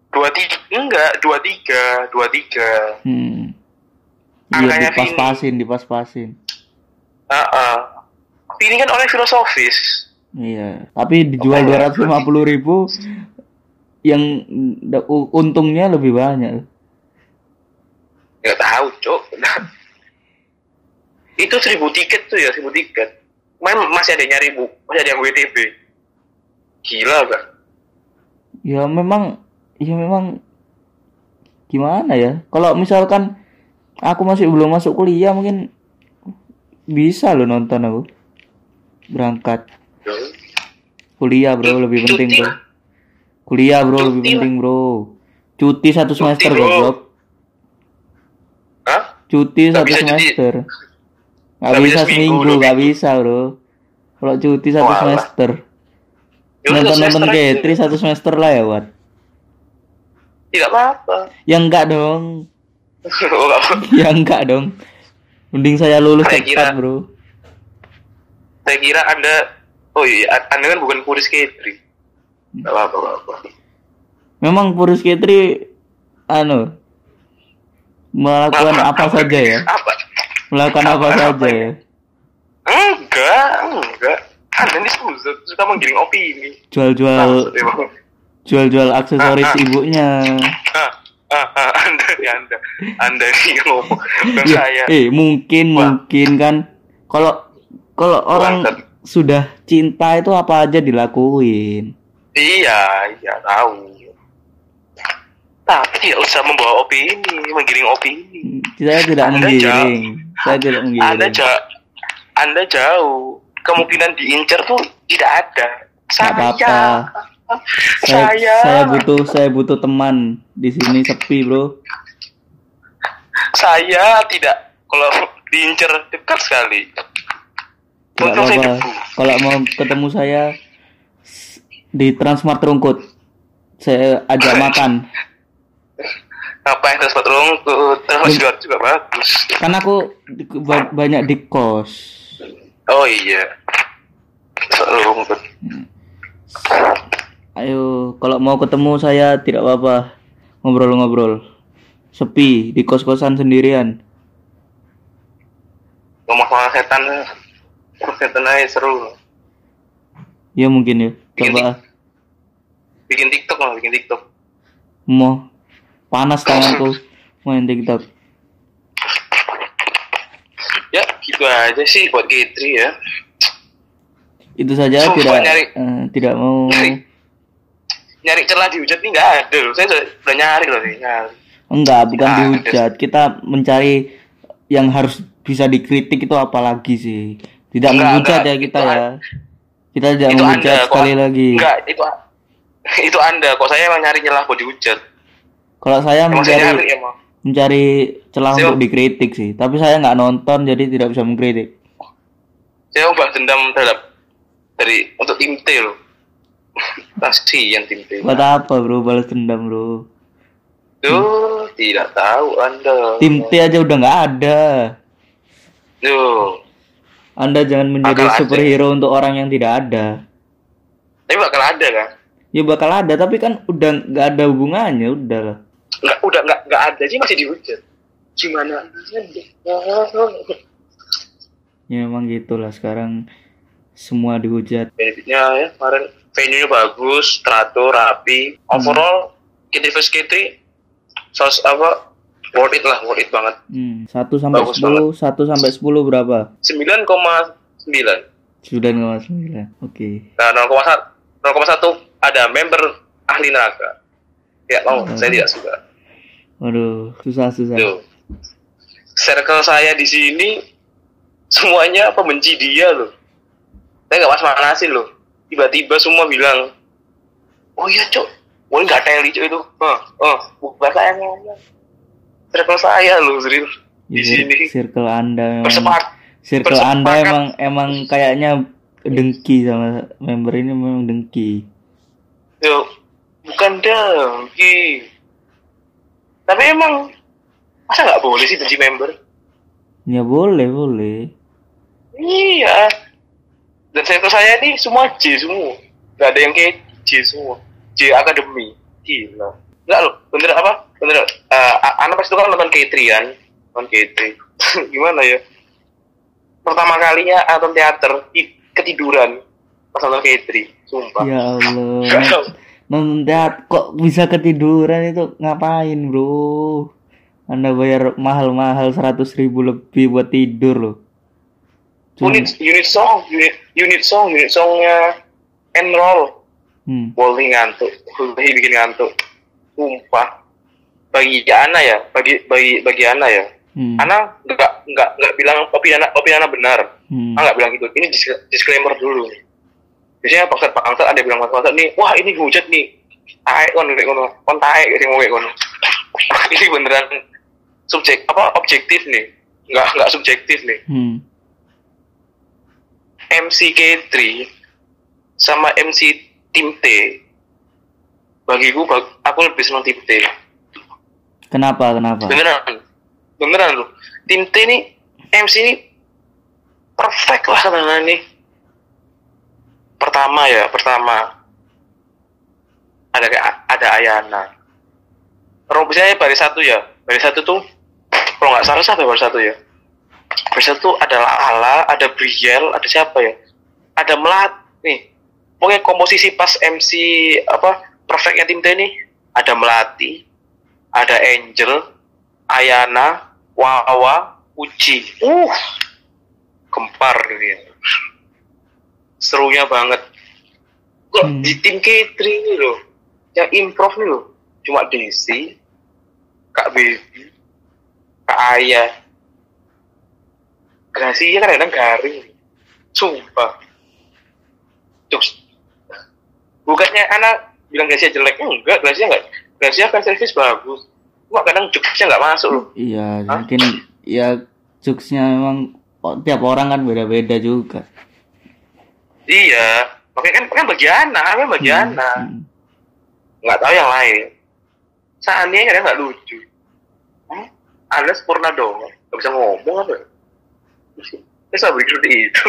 dua tiga enggak dua tiga dua tiga. Hmm. iya dipas-pasin dipas-pasin. Ah ah. ini kan oleh filosofis iya. Tapi dijual Makanya. 250 ribu yang da- u- untungnya lebih banyak. Nggak tahu cok itu seribu tiket tuh ya seribu tiket. Main masih ada yang nyari bu. Masih ada yang WTB gila gak ya memang ya memang gimana ya? Kalau misalkan aku masih belum masuk kuliah mungkin bisa lo nonton aku. Berangkat kuliah bro lebih Cuti penting bro kuliah bro Cuti lebih penting bro cuti satu Cuti, semester bro. goblok Hah? cuti Nggak satu bisa cuti. semester nggak Nggak bisa bisa seminggu, minggu. bisa bro kalau cuti satu Walah. semester nonton nonton semester aja. K3 satu semester lah ya Wat tidak apa-apa ya enggak dong Oh, nggak apa. ya enggak dong mending saya lulus Saya cepat kira- bro saya kira anda oh iya anda kan bukan K3 nggak apa-apa nggak apa memang Purus Ketri anu melakukan apa saja ya Apa? melakukan apa Apa- saja apa ya Enggak, enggak. Anda ini suka, suka menggiring opini. jual-jual jual-jual aksesoris Ah, ah. ibunya Ah, ah, ah, anda nih Anda, Anda nih ngomong bukan Ya, saya. eh mungkin Wah. mungkin kan kalau kalau orang. Sudah cinta itu apa aja dilakuin Iya, iya tahu. Tapi tidak usah membawa opini, menggiring opini. saya tidak Anda menggiring saya tidak Anda menggiring jauh, Anda jauh. Kemungkinan diincar tuh tidak ada. Saya, apa-apa. saya, saya, saya butuh saya butuh teman di sini sepi bro saya tidak. Kalau diincar dekat sekali. Tidak apa-apa kalau mau ketemu saya di Transmart Rungkut saya ajak makan Ngapain transport rungkut? Transport Belum. Sidoarjo juga bagus. kan aku ba- banyak di kos Oh iya. Rungkut. ayo kalau mau ketemu saya tidak apa-apa ngobrol-ngobrol sepi di kos-kosan sendirian sama setan. Setan aja seru. ya mungkin ya coba Bikin TikTok lah, bikin TikTok. mau panas tanganku main TikTok Ya, gitu aja sih buat K3 ya. itu saja Sumpah, tidak nyari. eh, tidak mau Nyari. Nyari celah dihujat nih nggak ada loh. Saya udah, udah nyari loh nih, nyari. enggak bukan Nah, dihujat kita mencari yang harus bisa dikritik itu apalagi sih tidak Enggak, menghujat enggak. ya kita ya kita tidak itu menghujat Anda, kok. sekali lagi Enggak, itu itu Anda. Kok saya emang nyari celah buat dihujat. kalau saya Emang saya mencari nyari emang. mencari celah Saya- untuk dikritik sih tapi saya nggak nonton jadi tidak bisa mengkritik Saya mau balas dendam terhadap dari untuk tim T loh. Kasihan tim T. buat apa bro balas dendam bro Duh, tidak tahu Anda. tim T aja udah nggak ada Duh, anda jangan menjadi Bakal ada. superhero untuk orang yang tidak ada tapi bakal ada kan? ya bakal ada tapi kan udah nggak ada hubungannya udah lah Enggak, udah enggak enggak ada sih masih dihujat. Gimana? ya memang gitulah sekarang semua dihujat benefitnya ya kemarin venue nya bagus teratur rapi overall K3 vs K3 sos apa worth it lah worth it banget Hmm, 1 sampai Bagus 10, 1 sampai 10 berapa? 9,9 9,9. Oke. nah 0,1 0,1 ada member ahli neraka ya mau Hmm. saya tidak suka Waduh, susah-susah. tuh circle saya di sini semuanya pembenci dia loh saya nggak pas manasin loh tiba-tiba semua bilang oh iya cok oh nggak teli cok itu oh oh bukan saya ngomong circle saya loh serius di Ya, sini Circle Anda memang bersepak circle bersepakat. Anda emang emang kayaknya dengki sama member ini memang dengki. Yo, bukan dengki tapi emang masa nggak boleh sih benci member Ya boleh, boleh. Iya. Dan circle saya ini semua J semua. Gak ada yang kayak J semua. J Academy. Gila. Enggak loh, bener apa? Bener. Uh, anak pas itu kan nonton K3 kan. Nonton K3. Gimana ya? Pertama kalinya nonton teater ketiduran pas nonton K3. Sumpah. Ya Allah. Nonton teat- kok bisa ketiduran itu ngapain, Bro? Anda bayar mahal-mahal 100 ribu lebih buat tidur loh. Cuma- Unit, unit song, unit, unit song, unit songnya enroll. Hmm. Boleh ngantuk, boleh bikin ngantuk. Sumpah. Bagi Ana ya, bagi bagi bagi Ana ya. Hmm. Ana nggak nggak nggak bilang opini Ana opini Ana benar. Hmm. Ana nggak bilang gitu. Ini dis- disclaimer dulu. Biasanya bangsat bangsat ada bilang bangsat nih, wah ini hujat nih. Taek kon kayak kono, kon taek kayak mau kayak kono. ini beneran subjek apa objektif nih. Nggak nggak subjektif nih. Hmm. MCK3 sama MC tim T bagiku bag- aku lebih senang tim T Kenapa? Kenapa? beneran beneran loh tim T ini MC ini perfect lah katanya nih pertama ya pertama. Ada kayak ada Ayana. Rob saya baris satu ya. Baris satu tuh kalau nggak salah siapa baru satu ya? Baru satu ada Lala ada Briel ada siapa ya? Ada Melat nih pokoknya komposisi pas MC apa perfectnya tim T nih ada Melati ada Angel Ayana Wawa Uci. Uh. Gempar gitu. Serunya banget. Kok Hmm. di tim K3 ini loh? Yang improv nih loh. Cuma Desi Kak Baby Kak Ayah Gracia kan kadang garing. Sumpah. Terus bukannya anak bilang Gracia jelek? Enggak Gracia enggak Gracia kan servis? Bagus. Cuma kadang jokesnya nggak masuk loh. Iya, Hah? mungkin ya jokesnya memang oh, tiap orang kan beda-beda juga. iya. Makanya kan kan bagi anak kan bagi Hmm, anak. hmm. nggak tahu yang lain. Sania kadang nggak lucu. Hmm? Anda sempurna dong. Nggak bisa ngomong apa? Ya saya seperti itu?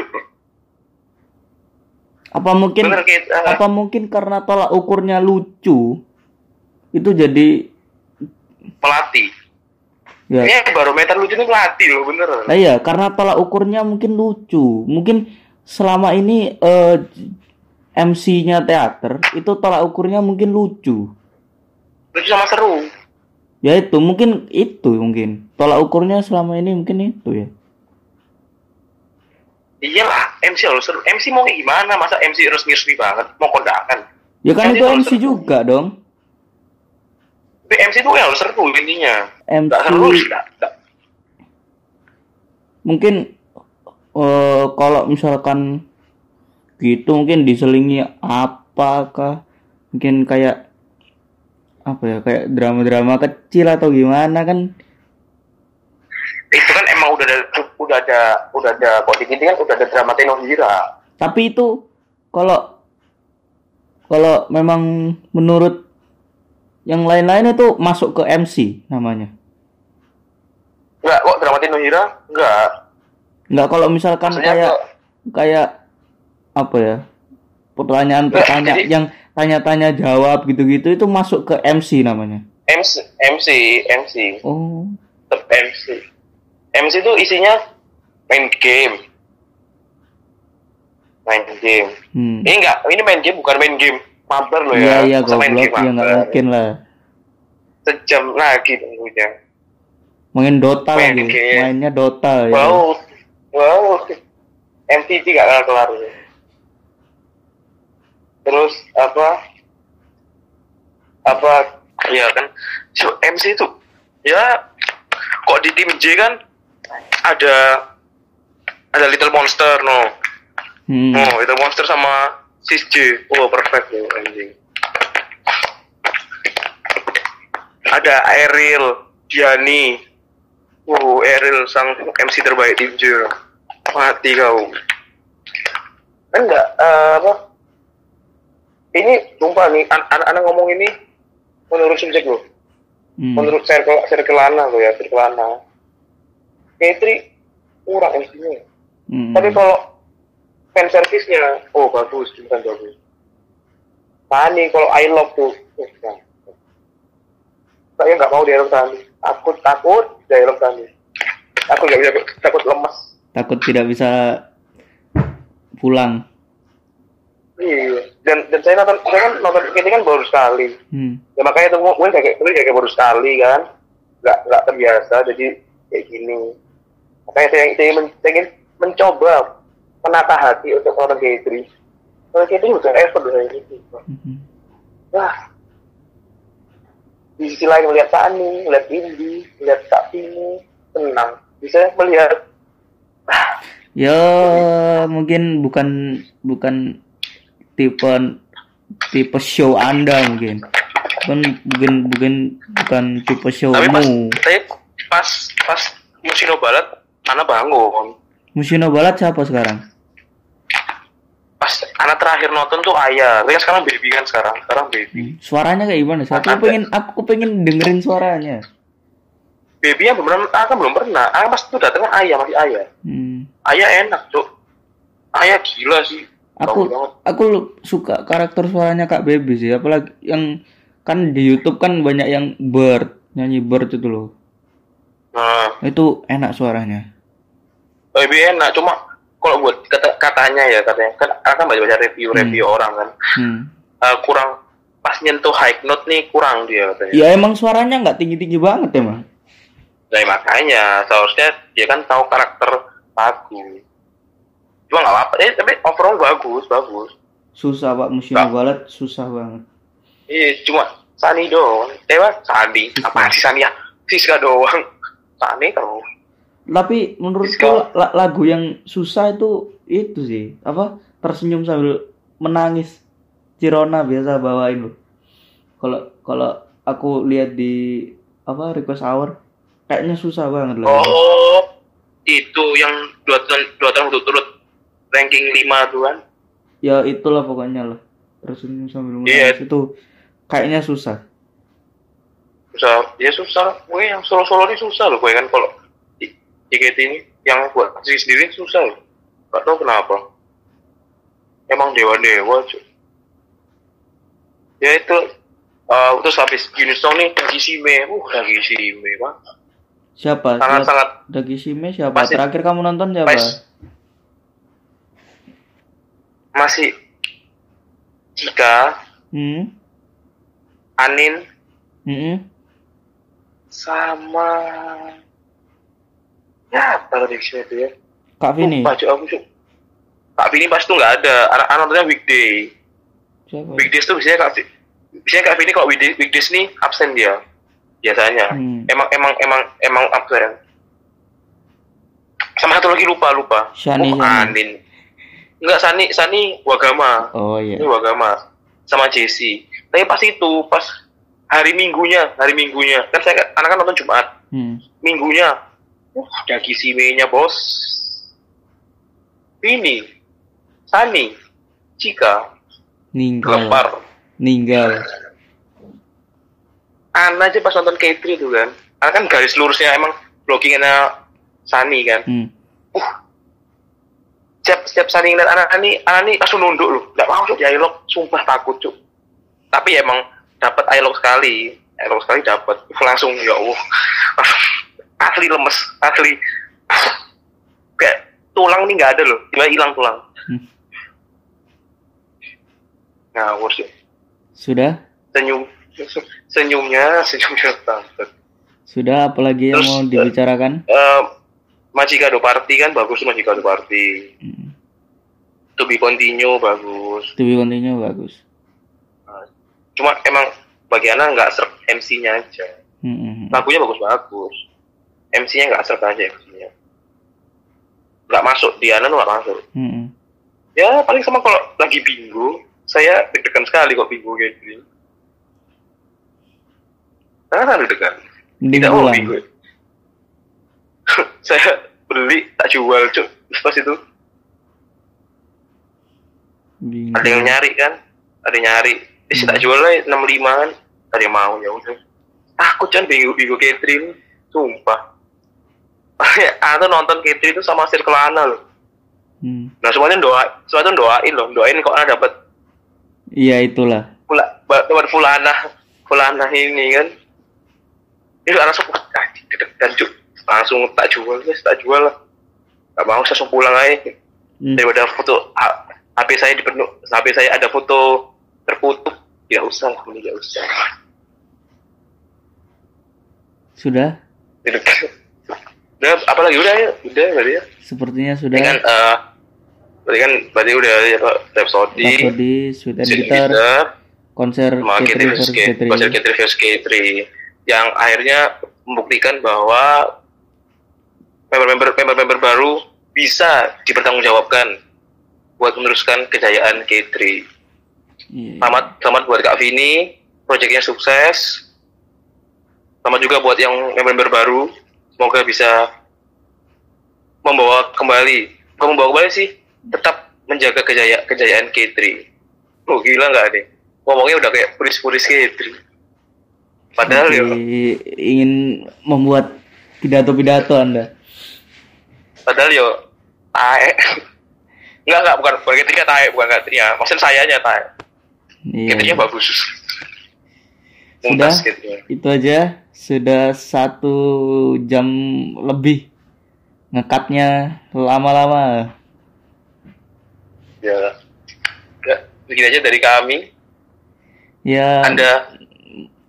Apa mungkin bener kita apa mungkin karena tolak ukurnya lucu itu jadi pelatih ya ini barometer lucu ini pelatih loh bener Nah iya, karena tolak ukurnya mungkin lucu. Mungkin selama ini eh, MC-nya teater itu tolak ukurnya mungkin lucu. lucu sama seru Ya itu mungkin itu mungkin tolak ukurnya selama ini mungkin itu ya. iyalah MC harus seru MC mau gimana masa MC resmi-resmi banget mau kondangan Ya kan MC itu harus MC seru. juga dong. Tapi MC itu yang seru intinya. MC nggak seru nggak. Nggak. mungkin eh, kalau misalkan gitu mungkin diselingi apakah? Mungkin kayak apa ya kayak drama-drama kecil atau gimana kan? Itu kan emang udah ada udah ada udah ada kok di kan udah ada drama Tenohira. Tapi itu kalau kalau memang menurut yang lain-lain itu masuk ke MC namanya. Enggak kok drama Tenohira enggak. Nggak kalau misalkan maksudnya kayak kok kayak apa ya? Pertanyaan-pertanyaan jadi- yang tanya-tanya jawab gitu-gitu itu masuk ke MC namanya. MC MC MC oh. Tetap MC MC itu isinya main game. Main game. Hmm. ini enggak ini main game bukan main game mabar loh iya ya. iya main goblok. Ya nggak mungkin lah. Sejam lagi tunggunya main Dota Main lagi. game. mainnya Dota ya. Wow. Wow. MTG gak kelar kelar. Terus apa? Apa? Ya kan. So, MC itu ya kok di tim J kan ada ada Little Monster no. Hmm. oh Little Monster sama Sis J. Oh perfect loh anjing. Ada Ariel Diani wow Ariel sang MC terbaik tim J mati kau. Enggak eh, apa? Ini sumpah nih an- anak-anak ngomong ini menurut subjek loh Hmm. menurut circle circle Lana loh ya circle Lana. Katri kurang MC-nya Hmm. tapi kalau fan service-nya. Oh bagus bukan bagus. Tani kalau I love tuh. Eh, nah. saya nggak mau dialog Tani. Takut takut dialog Tani. Aku nggak bisa takut lemas takut tidak bisa pulang. Iya. Dan dan saya nonton saya kan nonton ini kan baru sekali. Hmm. ya makanya tuh gue kayak gue kayak baru sekali kan. Nggak nggak terbiasa jadi kayak gini. Makanya saya, saya, men, saya ingin mencoba menata hati untuk orang K3 orang K3 bukan effort loh saya gitu Hmm. wah. Di sisi lain melihat Tani melihat Indi melihat Kak Tini tenang. Bisa melihat. Ya mungkin bukan bukan tipe tipe show anda mungkin. Bukan bukan bukan bukan tipe tapi pas showmu saya pas pas Musino Balat mana bangun? Musino Balat siapa sekarang pas anak terakhir nonton tuh ayah tapi kan sekarang baby kan sekarang sekarang baby. Hmm. suaranya kayak gimana? Sih aku pengen aku pengen dengerin suaranya. Babynya belum pernah ah, kan belum pernah. Ah pas itu datangnya ayah masih ayah hmm. ayah enak tuh ayah gila sih. Aku aku suka karakter suaranya Kak Baby sih. Apalagi yang kan di YouTube kan banyak yang bird nyanyi bird itu loh. Nah, Itu enak suaranya. lebih enak cuma kalau buat kata katanya ya katanya kan akan baca baca review review orang kan Hmm. Eh, kurang pas nyentuh high note nih kurang dia katanya. Ya emang suaranya nggak tinggi-tinggi banget emang. Nah, makanya seharusnya dia kan tahu karakter bagus. Cuma nggak apa-apa, eh, tapi overall bagus, bagus. Susah pak musim balat susah banget. Iya, cuma Sani doang. Eh, apa? Sani. Apa sih Sani ya? Siska doang. Sani terus. Tapi menurutku lagu yang susah itu itu sih apa tersenyum sambil menangis. Cirona biasa bawain loh. Kalau kalau aku lihat di apa request hour kayaknya susah banget lah. Oh, itu yang dua tahun dua tahun berturut ranking 5 tuh kan? Ya itulah pokoknya lah. Tersenyum sambil Iya. menangis itu kayaknya susah. Susah, ya susah. Gue yang solo-solo ini susah loh, gue kan kalau JKT ini yang buat diri sendiri susah loh. Gak tau kenapa. Emang dewa-dewa, cuy. Ya itu, eh, terus habis Unisong nih, Dagi Shime. Uh, Dagi Shime, Pak. Siapa? Siapa? Sangat-sangat Dagi Shime siapa? Pasti- Terakhir kamu nonton siapa? pas. Masih Jika, Hmm? Anin, Hmm? sama ya apa tadi itu ya Kak Vini. Lupa, Cuk, aku Cuk. Kak Vini pas tuh nggak ada anak anak nontonnya weekday Siapa? weekdays tuh biasanya Kak biasanya Kak Vini kalau weekdays, weekdays nih absen dia biasanya Hmm. emang emang emang emang absen sama satu lagi lupa lupa Shani, oh, Shani. Anin Enggak Sani Sani Wagama Oh iya. ini Wagama sama Jesse tapi pas itu pas hari minggunya hari minggunya kan saya anak kan nonton Jumat Hmm. minggunya uh, dagi simenya bos. Ini. Sani. Cika. Ninggal. Gempar Ninggal. Ana aja pas nonton K3 tuh kan. Ana kan garis lurusnya emang blockingnya Sani kan. Hmm. uh. Setiap setiap Sani ngeliat anak ini anak ini langsung nunduk loh. Nggak mau cuk dialog. Sumpah takut cuk. Tapi emang dapat dialog sekali. Dialog sekali dapat. Langsung ya Allah asli lemes asli kayak tulang ini nggak ada loh tiba hilang tulang Hmm. ngawur sih Sudah? senyum senyumnya senyumnya banget Sudah apalagi yang Terus, mau dibicarakan? Eh, Majikado Party kan bagus tuh Majikado Party Hmm. To be continue bagus To be continue bagus. cuma emang bagi Ana nggak serp MC-nya aja Hmm, hmm, hmm. lagunya bagus-bagus MC-nya nggak serp aja MC-nya nggak masuk di Ana tuh nggak masuk. Hmm, hmm. ya paling sama kalau lagi bingo saya deg-degan sekali kok bingo kayak gini. Karena kan deg-degan. Tidak mau bingo. Saya beli tak jual cuk. Pas itu. Bingung. ada yang nyari kan? Ada yang nyari. Eh, Hmm. tak jual lah enam lima kan? Ada yang mau ya udah. Takut kan bingo bingo catering. Sumpah atau nonton catering itu sama circle Ana loh Hmm. nah semuanya doa semuanya doain loh doain kok Ana dapat Iya itulah. pula dapat fulana fulana ini kan itu Ana langsung ah, dan langsung tak jual guys tak jual lah gak mau saya langsung pulang aja Hmm. daripada foto HP saya dipenuh HP saya ada foto tertutup tidak usah lah tidak usah Sudah? Udah apa lagi udah ya? Udah berarti ya? Sepertinya sudah. Kan eh berarti kan berarti udah ya Pak Rhapsody. Rhapsody, Sweet and Bitter, konser sama K3 K3 versus versus K- K3. konser K3 versus K3 yang akhirnya membuktikan bahwa member-member member-member baru bisa dipertanggungjawabkan buat meneruskan kejayaan K3 Iya. Selamat, selamat buat Kak Vini, proyeknya sukses. Selamat juga buat yang member baru, semoga bisa membawa kembali, bukan membawa kembali sih, tetap menjaga kejaya, kejayaan K3. Oh gila nggak nih? Ngomongnya udah kayak puris-puris K3. Padahal ya, ingin membuat pidato-pidato Anda. padahal yo, tae. Enggak, enggak, bukan, bukan ketika tae, bukan ketika, maksudnya sayanya tae. Iya. Ketiknya bagus. Sudah? K3. Itu aja. sudah satu jam lebih ngekatnya lama-lama. Ya. ya. Begini aja dari kami. Ya. Anda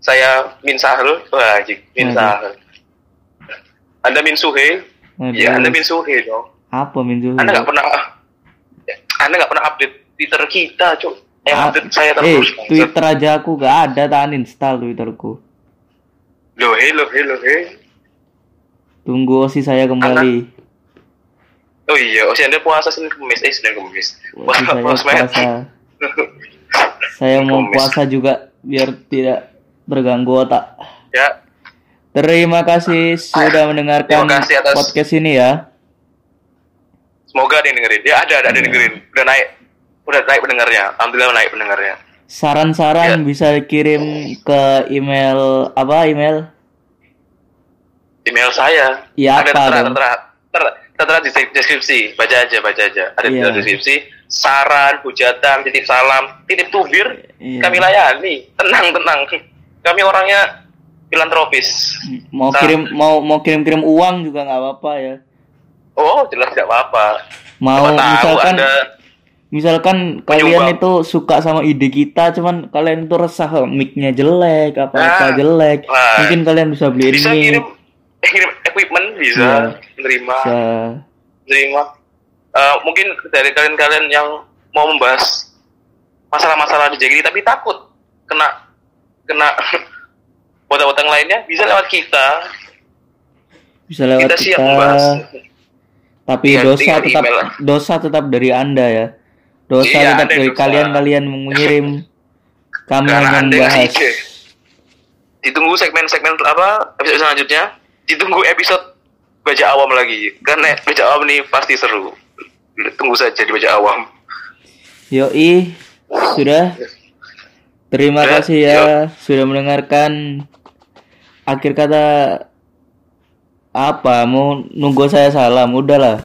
saya Min Sahrul. Wah, Min. Sahrul. Anda Min Suhe. Ya, Anda Min Suhe dong. apa Minju? Anda nggak pernah Anda nggak pernah update Twitter kita, Cuk. Yang Ah, update saya Eh, terus. Twitter aja aku gak ada, tak uninstall Twitterku. Loh, hello, hello, he. Tunggu osi saya kembali. Oh iya, oh si Anda puasa Senin Kemis, eh Senin Kemis. Osi saya Puasa- puasa. Saya mau puasa juga biar tidak terganggu otak. Ya, Terima kasih sudah mendengarkan Terima kasih atas- podcast ini ya. semoga ada yang dengerin. Ya ada, ada, ada yang dengerin. Udah naik, udah naik pendengarnya. Alhamdulillah naik pendengarnya. Saran-saran Ya. bisa kirim ke email apa email? Email saya. Ya, ada apa tertera, dong? tertera, tertera, tertera di deskripsi. Baca aja, baca aja. Ada di Iya. deskripsi. Saran, hujatan, titip salam, titip tubir. Iya. Kami layani. Tenang, tenang. Kami orangnya filantropis. Mau Sa- kirim mau mau kirim-kirim uang juga nggak apa-apa ya. Oh, jelas tidak apa-apa. Mau Siapa tahu misalkan Anda misalkan kalian itu suka sama ide kita cuman kalian itu resah mic-nya jelek apa apa Nah, jelek. Nah. mungkin kalian bisa beliin bisa mic. kirim kirim equipment bisa Iya. menerima. Bisa. Menerima. Eh, mungkin dari kalian-kalian yang mau membahas masalah-masalah di JKT tapi takut kena kena botak-botak lainnya bisa lewat kita. Bisa lewat kita kita, siap membahas. Tapi Tinggal- dosa tetap email. dosa tetap dari anda ya dosa Iya, tetap dari dosa. kalian kalian mengirim kami hanya ngasih membahas ditunggu segmen-segmen apa episode selanjutnya ditunggu episode baca awam lagi karena baca awam nih pasti seru tunggu saja di baca awam Yoi, sudah. Terima Sudah, kasih ya sudah mendengarkan. Akhir kata apa? Mau nunggu saya salam? Udahlah.